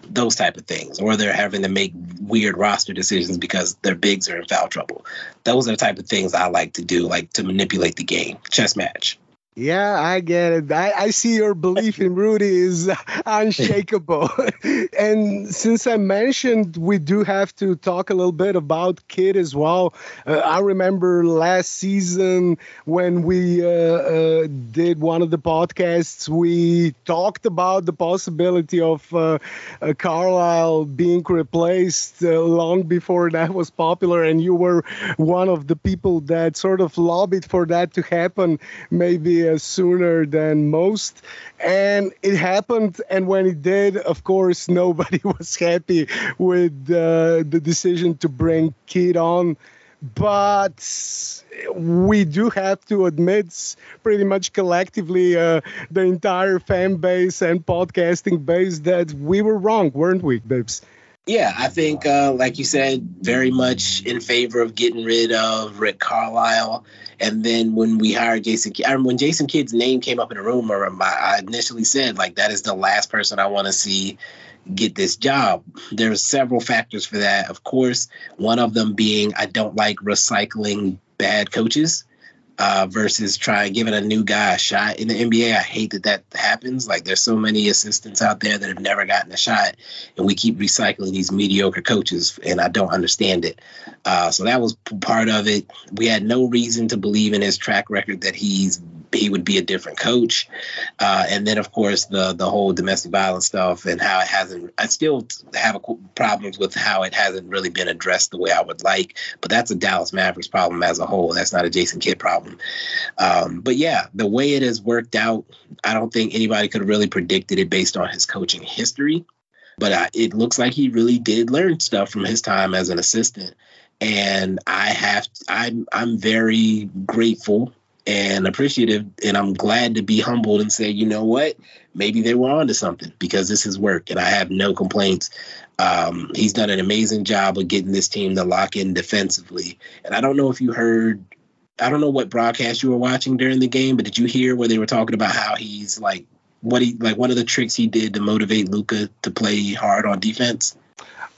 Those type of things. Or they're having to make weird roster decisions because their bigs are in foul trouble. Those are the type of things I like to do, like to manipulate the game. Chess match. Yeah, I get it. I, I see your belief in Rudy is unshakable. and since I mentioned we do have to talk a little bit about Kidd as well. Uh, I remember last season when we uh, uh, did one of the podcasts, we talked about the possibility of uh, uh, Carlisle being replaced uh, long before that was popular. And you were one of the people that sort of lobbied for that to happen maybe sooner than most. And it happened. And when it did, of course, nobody was happy with uh, the decision to bring Kidd on. But we do have to admit, pretty much collectively, uh, the entire fan base and podcasting base, that we were wrong, weren't we, Bibbs? Yeah, I think, uh, like you said, very much in favor of getting rid of Rick Carlisle. And then when we hired Jason, I remember when Jason Kidd's name came up in a rumor, I initially said, like, that is the last person I want to see get this job. There's several factors for that. Of course, one of them being I don't like recycling bad coaches uh, versus trying giving a new guy a shot in the NBA. I hate that that happens. Like there's so many assistants out there that have never gotten a shot, and we keep recycling these mediocre coaches, and I don't understand it. Uh, so that was part of it. We had no reason to believe in his track record that he's he would be a different coach. Uh, and then, of course, the the whole domestic violence stuff and how it hasn't. I still have a, problems with how it hasn't really been addressed the way I would like. But that's a Dallas Mavericks problem as a whole. That's not a Jason Kidd problem. Um, but yeah, the way it has worked out, I don't think anybody could have really predicted it based on his coaching history. But uh, it looks like he really did learn stuff from his time as an assistant and I have I'm I'm very grateful and appreciative and i'm glad to be humbled and say you know what? Maybe they were onto something because this is work and i have no complaints. Um, he's done an amazing job of getting this team to lock in defensively. And i don't know if you heard i don't know what broadcast you were watching during the game but did you hear where they were talking about how he's like what he like one of the tricks he did to motivate Luka to play hard on defense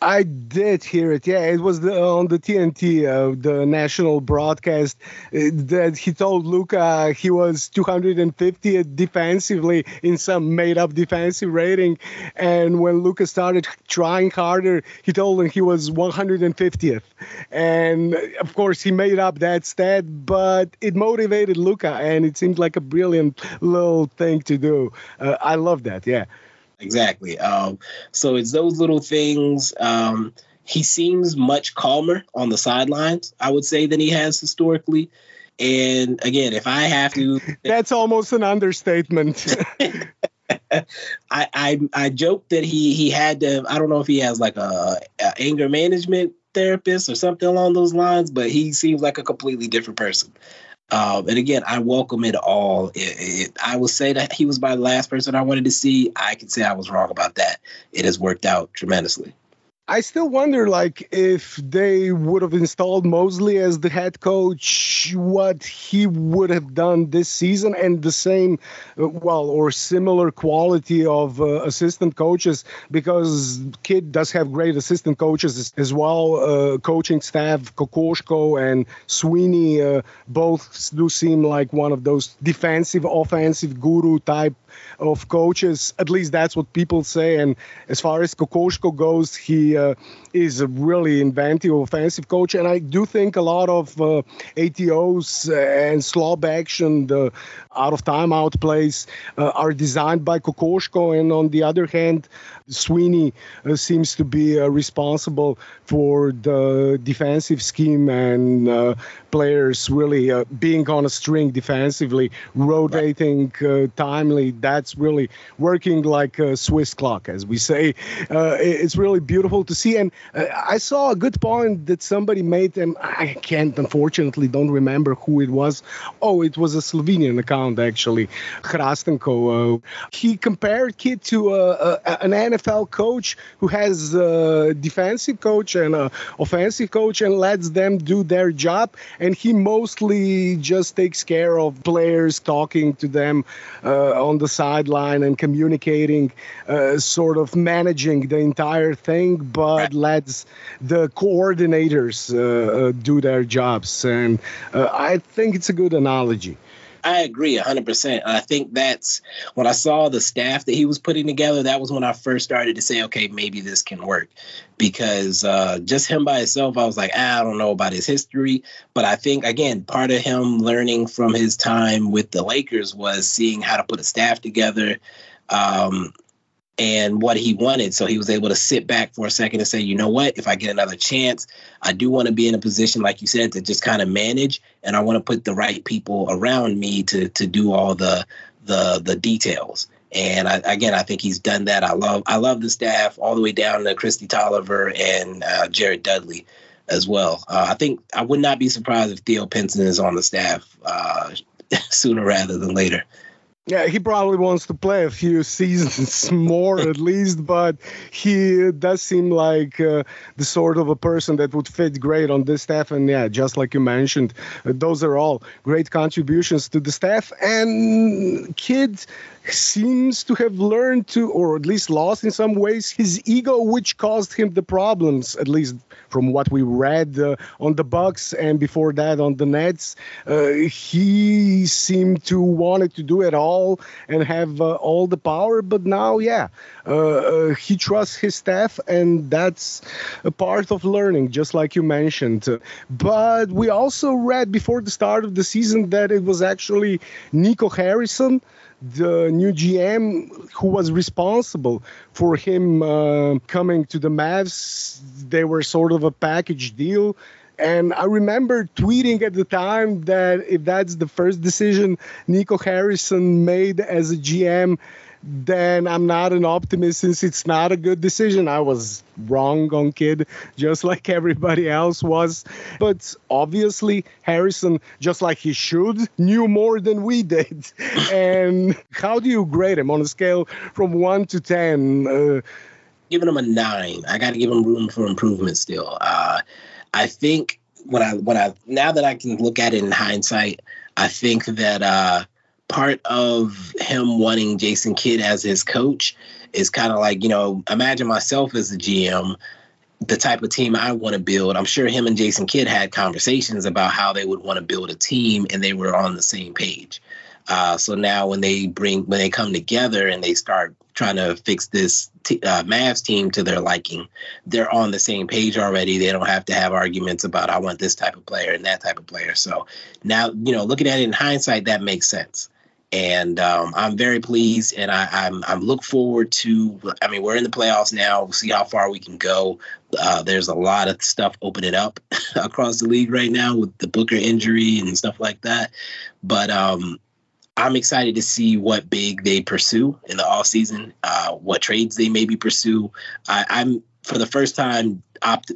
I did hear it. Yeah, it was the, on the TNT, uh, the national broadcast, uh, that he told Luka he was 250th defensively in some made-up defensive rating, and when Luka started trying harder, he told him he was 150th, and of course he made up that stat, but it motivated Luka, and it seemed like a brilliant little thing to do. Uh, I love that. Yeah exactly. Um, so it's those little things. Um, he seems much calmer on the sidelines, I would say, than he has historically. And again, if I have to, that's almost an understatement. I, I I joke that he he had to. I don't know if he has like a, a, anger management therapist or something along those lines, but he seems like a completely different person. Um, and again, I welcome it all. It, it, I will say that he was my last person I wanted to see. I can say I was wrong about that. It has worked out tremendously. I still wonder, like, if they would have installed Mosley as the head coach, what he would have done this season, and the same, uh, well, or similar quality of uh, assistant coaches, because Kidd does have great assistant coaches as, as well. Uh, coaching staff, Kokoškov and Sweeney, uh, both do seem like one of those defensive, offensive guru type of coaches. At least that's what people say. And as far as Kokoškov goes, he uh, is a really inventive offensive coach. And I do think a lot of uh, ATOs and slob action, the out of timeout plays, uh, are designed by Kokoškov. And on the other hand, Sweeney uh, seems to be uh, responsible for the defensive scheme and uh, players really uh, being on a string defensively, rotating uh, timely. That's really working like a Swiss clock, as we say. Uh, it's really beautiful to see. And I saw a good point that somebody made, and I can't, unfortunately, don't remember who it was. Oh, it was a Slovenian account, actually, Hrastenko. he compared Kidd to an NFL coach who has a defensive coach and an offensive coach and lets them do their job. And he mostly just takes care of players, talking to them uh, on the sideline and communicating, uh, sort of managing the entire thing, but lets the coordinators uh, uh do their jobs. And uh, I think it's a good analogy. I agree 100%. I think that's when I saw the staff that he was putting together, that was when I first started to say, okay, maybe this can work. Because uh, just him by himself, I was like, ah, I don't know about his history. But I think, again, part of him learning from his time with the Lakers was seeing how to put a staff together. Um, and what he wanted. So he was able to sit back for a second and say, you know what, if I get another chance, I do want to be in a position, like you said, to just kind of manage, and I want to put the right people around me to to do all the the the details. And I, again, I think he's done that. I love I love the staff all the way down to Kristi Toliver and uh, Jared Dudley as well. Uh, I think I would not be surprised if Theo Pinson is on the staff uh, sooner rather than later. Yeah, he probably wants to play a few seasons more at least, but he does seem like uh, the sort of a person that would fit great on this staff. And yeah, just like you mentioned, uh, those are all great contributions to the staff. And Kidd seems to have learned to, or at least lost in some ways, his ego, which caused him the problems, at least from what we read uh, on the Bucks and before that on the Nets. Uh, he seemed to wanted to do it all and have uh, all the power, but now, yeah, uh, uh, he trusts his staff, and that's a part of learning, just like you mentioned. But we also read before the start of the season that it was actually Nico Harrison the new GM who was responsible for him uh, coming to the Mavs. They were sort of a package deal. And I remember tweeting at the time that if that's the first decision Nico Harrison made as a GM, then I'm not an optimist since it's not a good decision. I was wrong on Kidd, just like everybody else was. But obviously, Harrison, just like he should, knew more than we did. and how do you grade him on a scale from one to 10? Uh, giving him a nine. I got to give him room for improvement still. Uh, I think when I when I now that I can look at it in hindsight, I think that uh, part of him wanting Jason Kidd as his coach is kind of like, you know, imagine myself as a GM, the type of team I want to build. I'm sure him and Jason Kidd had conversations about how they would want to build a team and they were on the same page. Uh, so now when they bring when they come together and they start trying to fix this t- uh, Mavs team to their liking, they're on the same page already. They don't have to have arguments about I want this type of player and that type of player. So now you know, looking at it in hindsight, that makes sense. And um, I'm very pleased. And I, I'm I'm look forward to. I mean, we're in the playoffs now. We'll see how far we can go. Uh, there's a lot of stuff opening up across the league right now with the Booker injury and stuff like that. But um, I'm excited to see what big they pursue in the off season, uh, what trades they maybe pursue. I, I'm for the first time opt.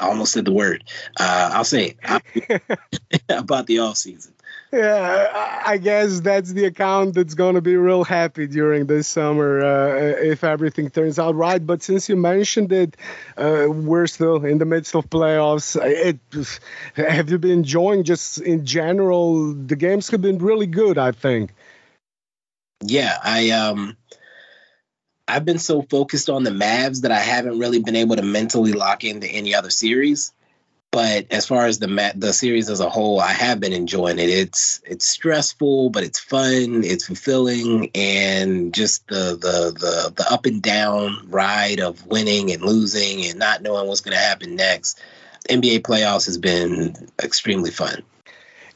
I almost said the word. Uh, I'll say it about the off season yeah, I guess that's the account that's going to be real happy during this summer uh, if everything turns out right. But since you mentioned it, uh, we're still in the midst of playoffs. It, have you been enjoying just in general? The games have been really good, I think. Yeah, I um. I've been so focused on the Mavs that I haven't really been able to mentally lock into any other series. But as far as the the series as a whole, I have been enjoying it. It's it's stressful, but it's fun. It's fulfilling, and just the the the the up and down ride of winning and losing and not knowing what's going to happen next. NBA playoffs has been extremely fun.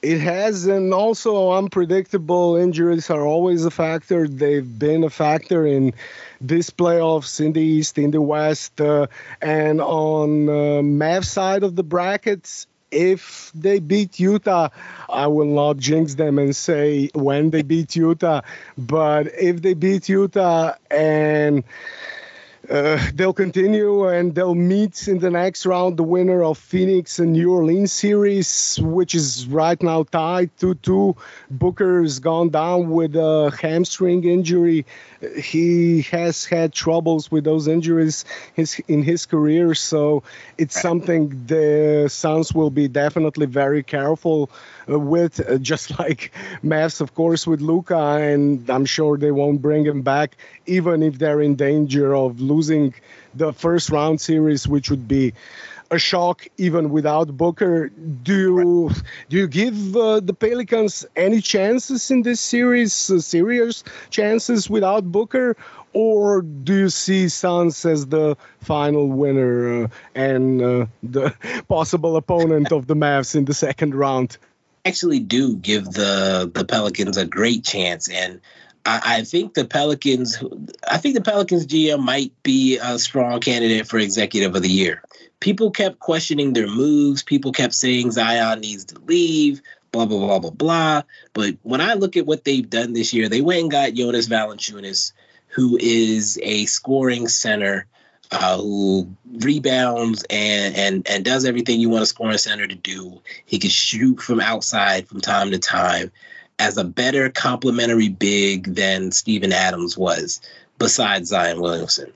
It has, and also unpredictable injuries are always a factor. They've been a factor in this playoffs in the East, in the West, uh, and on uh, Mavs side of the brackets. If they beat Utah, I will not jinx them and say when they beat Utah, but if they beat Utah and uh, they'll continue and they'll meet in the next round the winner of Phoenix and New Orleans series, which is right now tied 2 2. Booker's gone down with a hamstring injury. He has had troubles with those injuries his, in his career, so it's something the Suns will be definitely very careful uh, with, uh, just like Mavs, of course, with Luka, and I'm sure they won't bring him back, even if they're in danger of losing the first round series, which would be a shock even without Booker. Do you do you give uh, the Pelicans any chances in this series, uh, serious chances without Booker, or do you see Suns as the final winner uh, and uh, the possible opponent of the Mavs in the second round? Actually, do give the the Pelicans a great chance and. I, I think the Pelicans, I think the Pelicans GM might be a strong candidate for executive of the year. People kept questioning their moves. People kept saying Zion needs to leave, blah, blah, blah, blah, blah. But when I look at what they've done this year, they went and got Jonas Valanciunas, who is a scoring center uh, who rebounds and, and, and does everything you want a scoring center to do. He can shoot from outside from time to time as a better complementary big than Steven Adams was, besides Zion Williamson.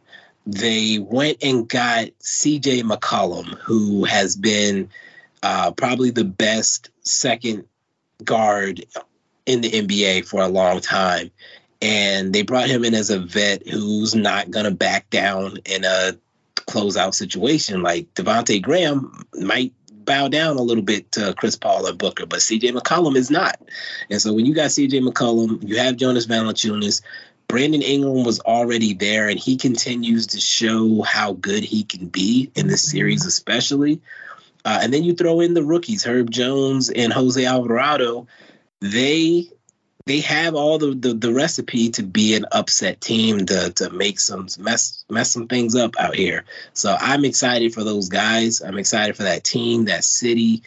They went and got CJ McCollum, who has been uh, probably the best second guard in the NBA for a long time. And they brought him in as a vet who's not going to back down in a closeout situation. Like Devonte Graham might bow down a little bit to Chris Paul or Booker, but CJ McCollum is not. And so when you got CJ McCollum, you have Jonas Valanciunas. Brandon Ingram was already there, and he continues to show how good he can be in this series, especially. Uh, and then you throw in the rookies, Herb Jones and Jose Alvarado. They they have all the, the, the recipe to be an upset team to to make some mess mess some things up out here. So I'm excited for those guys. I'm excited for that team, that city,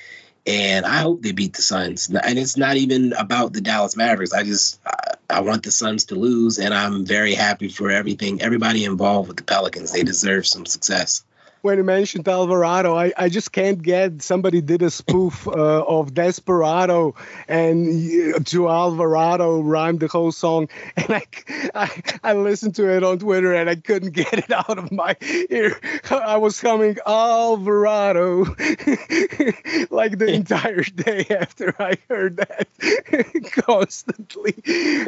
and I hope they beat the Suns. And it's not even about the Dallas Mavericks. I just I, I want the Suns to lose, and I'm very happy for everything, everybody involved with the Pelicans. They deserve some success when you mentioned Alvarado, I, I just can't get somebody did a spoof uh, of Desperado and to Alvarado rhymed the whole song, and I, I, I listened to it on Twitter and I couldn't get it out of my ear. I was humming Alvarado like the entire day after I heard that constantly.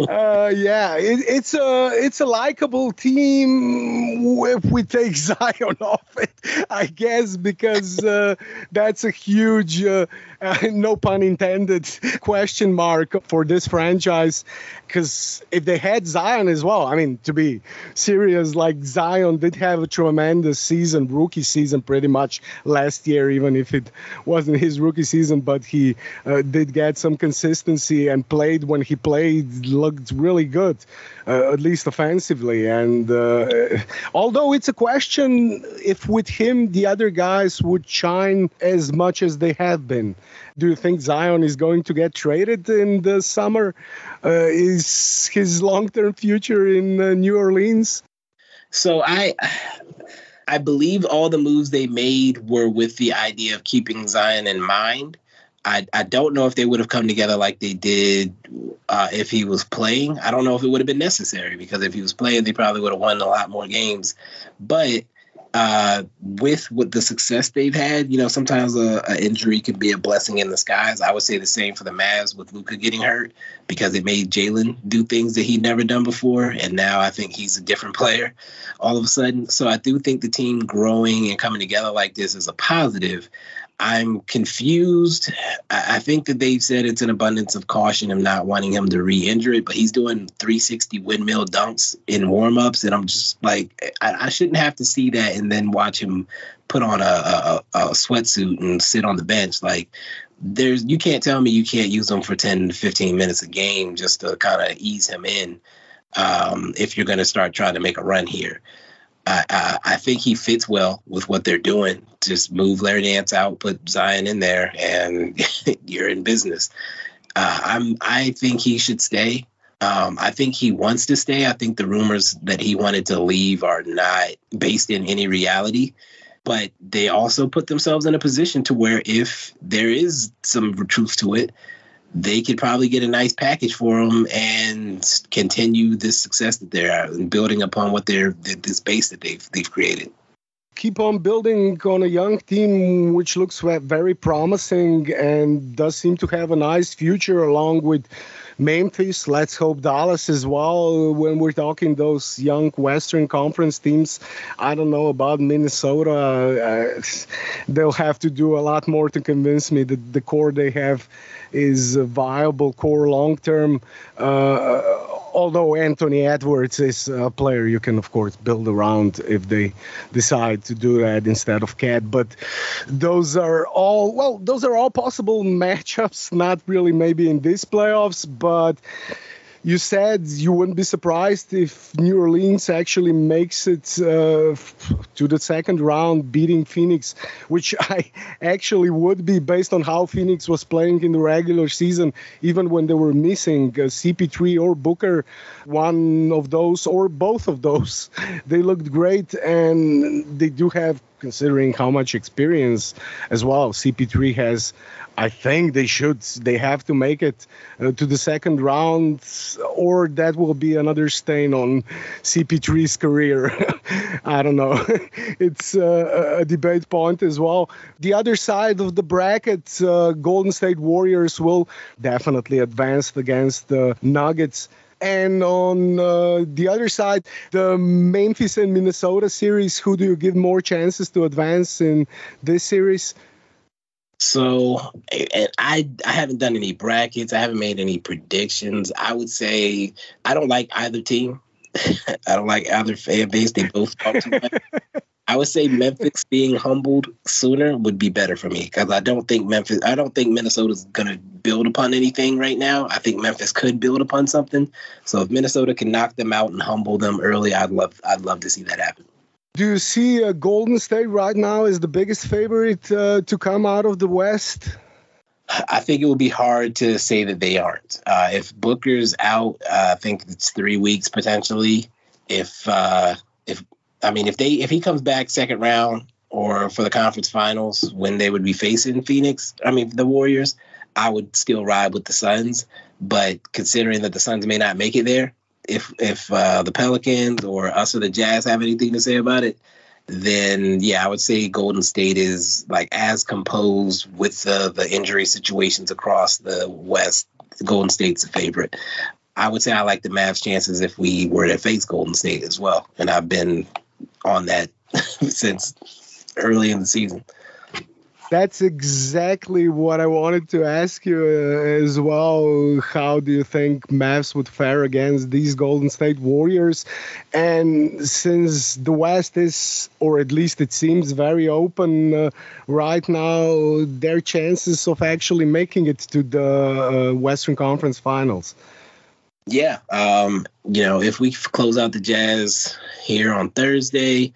Uh, yeah, it, it's a it's a likable team if we take Zion off it I guess because uh, that's a huge, uh, no pun intended, question mark for this franchise. Because if they had Zion as well, I mean, to be serious, like Zion did have a tremendous season, rookie season, pretty much last year, even if it wasn't his rookie season, but he uh, did get some consistency and played when he played, looked really good, uh, at least offensively. And uh, although it's a question if with him the other guys would shine as much as they have been. Do you think Zion is going to get traded in the summer? Uh, is his long-term future in uh, New Orleans? So I I believe all the moves they made were with the idea of keeping Zion in mind. I, I don't know if they would have come together like they did uh, if he was playing. I don't know if it would have been necessary because if he was playing, they probably would have won a lot more games. But uh, with with the success they've had, you know, sometimes a, a, injury can be a blessing in disguise. I would say the same for the Mavs with Luka getting hurt because it made Jalen do things that he'd never done before, and now I think he's a different player all of a sudden. So I do think the team growing and coming together like this is a positive. I'm confused. I think that they've said it's an abundance of caution of not wanting him to re-injure it, but he's doing 360 windmill dunks in warm-ups, and I'm just like, I, I shouldn't have to see that and then watch him put on a, a, a sweatsuit and sit on the bench. Like, there's you can't tell me you can't use him for 10 to 15 minutes a game just to kind of ease him in um, if you're going to start trying to make a run here. I, I, think he fits well with what they're doing. Just move Larry Nance out, put Zion in there, and you're in business. Uh, I'm. I think he should stay. Um, I think he wants to stay. I think the rumors that he wanted to leave are not based in any reality. But they also put themselves in a position to where if there is some truth to it, they could probably get a nice package for them and continue this success that they're and building upon what they're this base that they've they've created. Keep on building on a young team which looks very promising and does seem to have a nice future along with Memphis. Let's hope Dallas as well. When we're talking those young Western Conference teams, I don't know about Minnesota. Uh, they'll have to do a lot more to convince me that the core they have is a viable core long term. Uh, although Anthony Edwards is a player you can of course build around if they decide to do that instead of KAT. But those are all well, those are all possible matchups. Not really maybe in these playoffs, but you said you wouldn't be surprised if New Orleans actually makes it uh, to the second round, beating Phoenix, which I actually would be based on how Phoenix was playing in the regular season, even when they were missing uh, CP3 or Booker, one of those or both of those. They looked great, and they do have considering how much experience as well CP3 has. I think they should. They have to make it uh, to the second round, or that will be another stain on CP3's career. I don't know. it's uh, a debate point as well. The other side of the bracket, uh, Golden State Warriors will definitely advance against the Nuggets. And on uh, the other side, the Memphis and Minnesota series, who do you give more chances to advance in this series? So, and I I haven't done any brackets. I haven't made any predictions. I would say I don't like either team. I don't like either fan base. They both talk too much. I would say Memphis being humbled sooner would be better for me because I don't think Memphis, I don't think Minnesota's going to build upon anything right now. I think Memphis could build upon something. So if Minnesota can knock them out and humble them early, I'd love, I'd love to see that happen. Do you see uh, Golden State right now as the biggest favorite uh, to come out of the West? I think it would be hard to say that they aren't. Uh, if Booker's out, uh, I think it's three weeks potentially. If uh, if I mean, if they if he comes back second round or for the conference finals when they would be facing Phoenix, I mean the Warriors, I would still ride with the Suns. But considering that the Suns may not make it there, if if uh, the Pelicans or us or the Jazz have anything to say about it, then yeah, I would say Golden State is like as composed with the the injury situations across the West. Golden State's a favorite. I would say I like the Mavs' chances if we were to face Golden State as well, and I've been on that since early in the season. That's exactly what I wanted to ask you uh, as well. How do you think Mavs would fare against these Golden State Warriors? And since the West is, or at least it seems, very open uh, right now, their chances of actually making it to the uh, Western Conference Finals. Yeah, um, you know, if we close out the Jazz here on Thursday,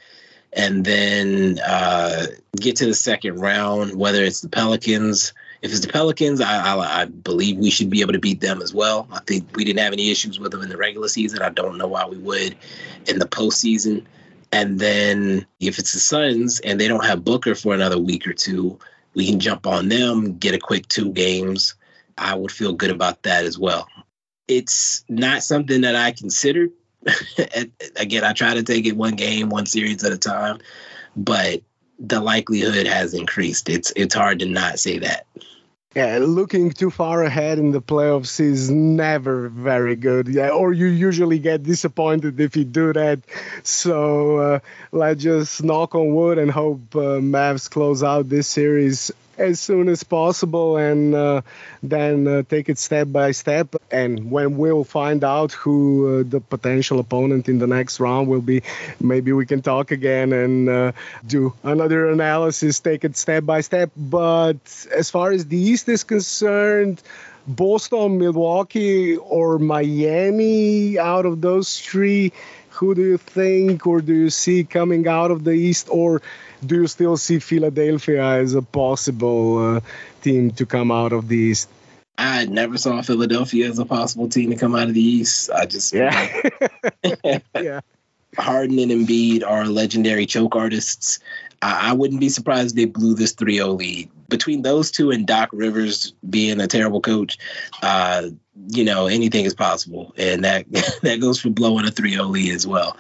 and then uh, get to the second round, whether it's the Pelicans. If it's the Pelicans, I, I, I, believe we should be able to beat them as well. I think we didn't have any issues with them in the regular season. I don't know why we would in the postseason. And then if it's the Suns and they don't have Booker for another week or two, we can jump on them, get a quick two games. I would feel good about that as well. It's not something that I considered again, I try to take it one game, one series at a time, but the likelihood has increased. It's it's hard to not say that. Yeah, looking too far ahead in the playoffs is never very good. Yeah, or you usually get disappointed if you do that. So uh, let's just knock on wood and hope uh, Mavs close out this series as soon as possible and uh, then uh, take it step by step. And when we'll find out who uh, the potential opponent in the next round will be, maybe we can talk again and uh, do another analysis, take it step by step. But as far as the East is concerned, Boston, Milwaukee, or Miami out of those three, who do you think or do you see coming out of the East? Or do you still see Philadelphia as a possible uh, team to come out of the East? I never saw Philadelphia as a possible team to come out of the East. I just yeah, yeah. Harden and Embiid are legendary choke artists. I, I wouldn't be surprised if they blew this 3-0 lead. Between those two and Doc Rivers being a terrible coach, uh, you know, anything is possible. And that that goes for blowing a 3-0 lead as well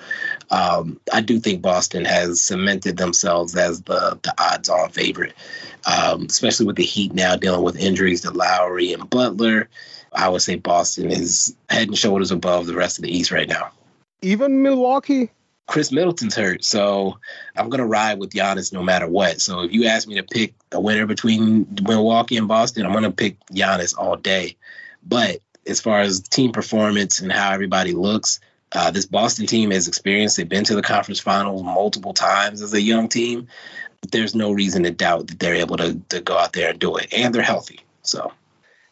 um, I do think Boston has cemented themselves as the the odds on favorite, um, especially with the Heat now dealing with injuries to Lowry and Butler. I would say Boston is head and shoulders above the rest of the East right now. Even Milwaukee. Khris Middleton's hurt, so I'm gonna ride with Giannis no matter what. So if you ask me to pick a winner between Milwaukee and Boston, I'm gonna pick Giannis all day. But as far as team performance and how everybody looks, uh, this Boston team has experienced. They've been to the conference finals multiple times as a young team. There's no reason to doubt that they're able to, to go out there and do it, and they're healthy. So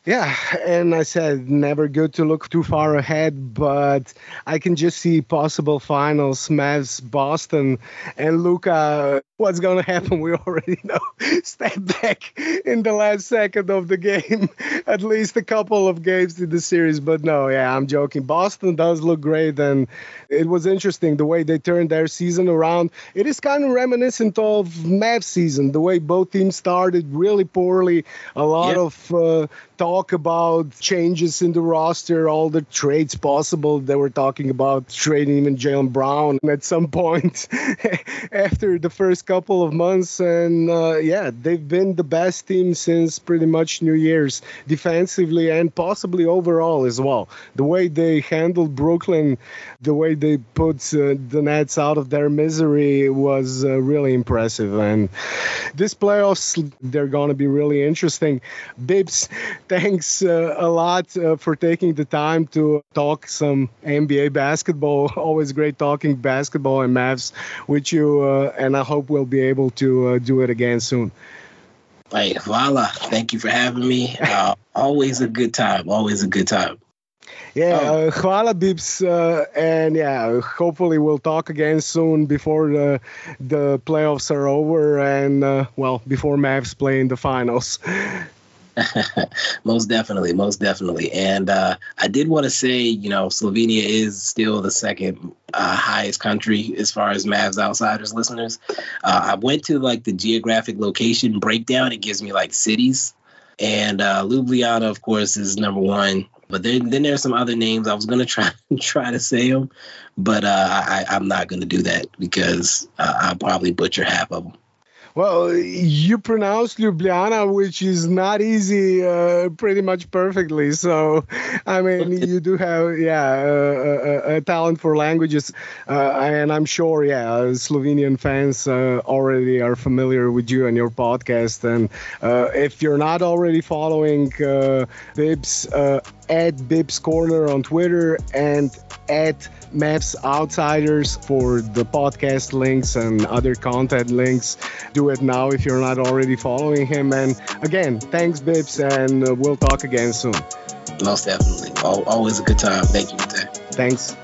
yeah, and I said never good to look too far ahead, but I can just see possible finals, Mavs, Boston, and Luka. What's going to happen? We already know. Step back in the last second of the game, at least a couple of games in the series. But no, yeah, I'm joking. Boston does look great, and it was interesting the way they turned their season around. It is kind of reminiscent of Mavs season, the way both teams started really poorly, a lot yep. of uh, talk about changes in the roster, all the trades possible. They were talking about trading even Jaylen Brown at some point after the first couple of months. And uh, yeah, they've been the best team since pretty much New Year's, defensively and possibly overall as well. The way they handled Brooklyn, the way they put uh, the Nets out of their misery was uh, really impressive. And this playoffs, they're going to be really interesting. Bibbs, thanks uh, a lot uh, for taking the time to talk some NBA basketball. Always great talking basketball and Mavs with you, uh, and I hope we'll be able to uh, do it again soon. Hey, voila. Thank you for having me. Uh, always a good time. Always a good time. Yeah, oh. uh, hvala Bibbs, uh, and yeah, hopefully we'll talk again soon before the the playoffs are over, and uh, well, before Mavs play in the finals. most definitely, most definitely. And uh, I did want to say, you know, Slovenia is still the second uh, highest country as far as Mavs outsiders listeners. Uh, I went to like the geographic location breakdown. It gives me like cities, and uh, Ljubljana, of course, is number one. But then, then there's some other names. I was gonna try try to say them, but uh, I, I'm not gonna do that because uh, I'll probably butcher half of them. Well, you pronounced Ljubljana, which is not easy, uh, pretty much perfectly. So, I mean, you do have, yeah, a, a talent for languages, uh, and I'm sure, yeah, Slovenian fans uh, already are familiar with you and your podcast. And uh, if you're not already following uh, Bibs, at Bibs Corner on Twitter and at Mavs Outsiders for the podcast links and other content links. Do it now if you're not already following him. And again, thanks, Bibs, and uh, we'll talk again soon. Most definitely. Always a good time. Thank you, Thanks.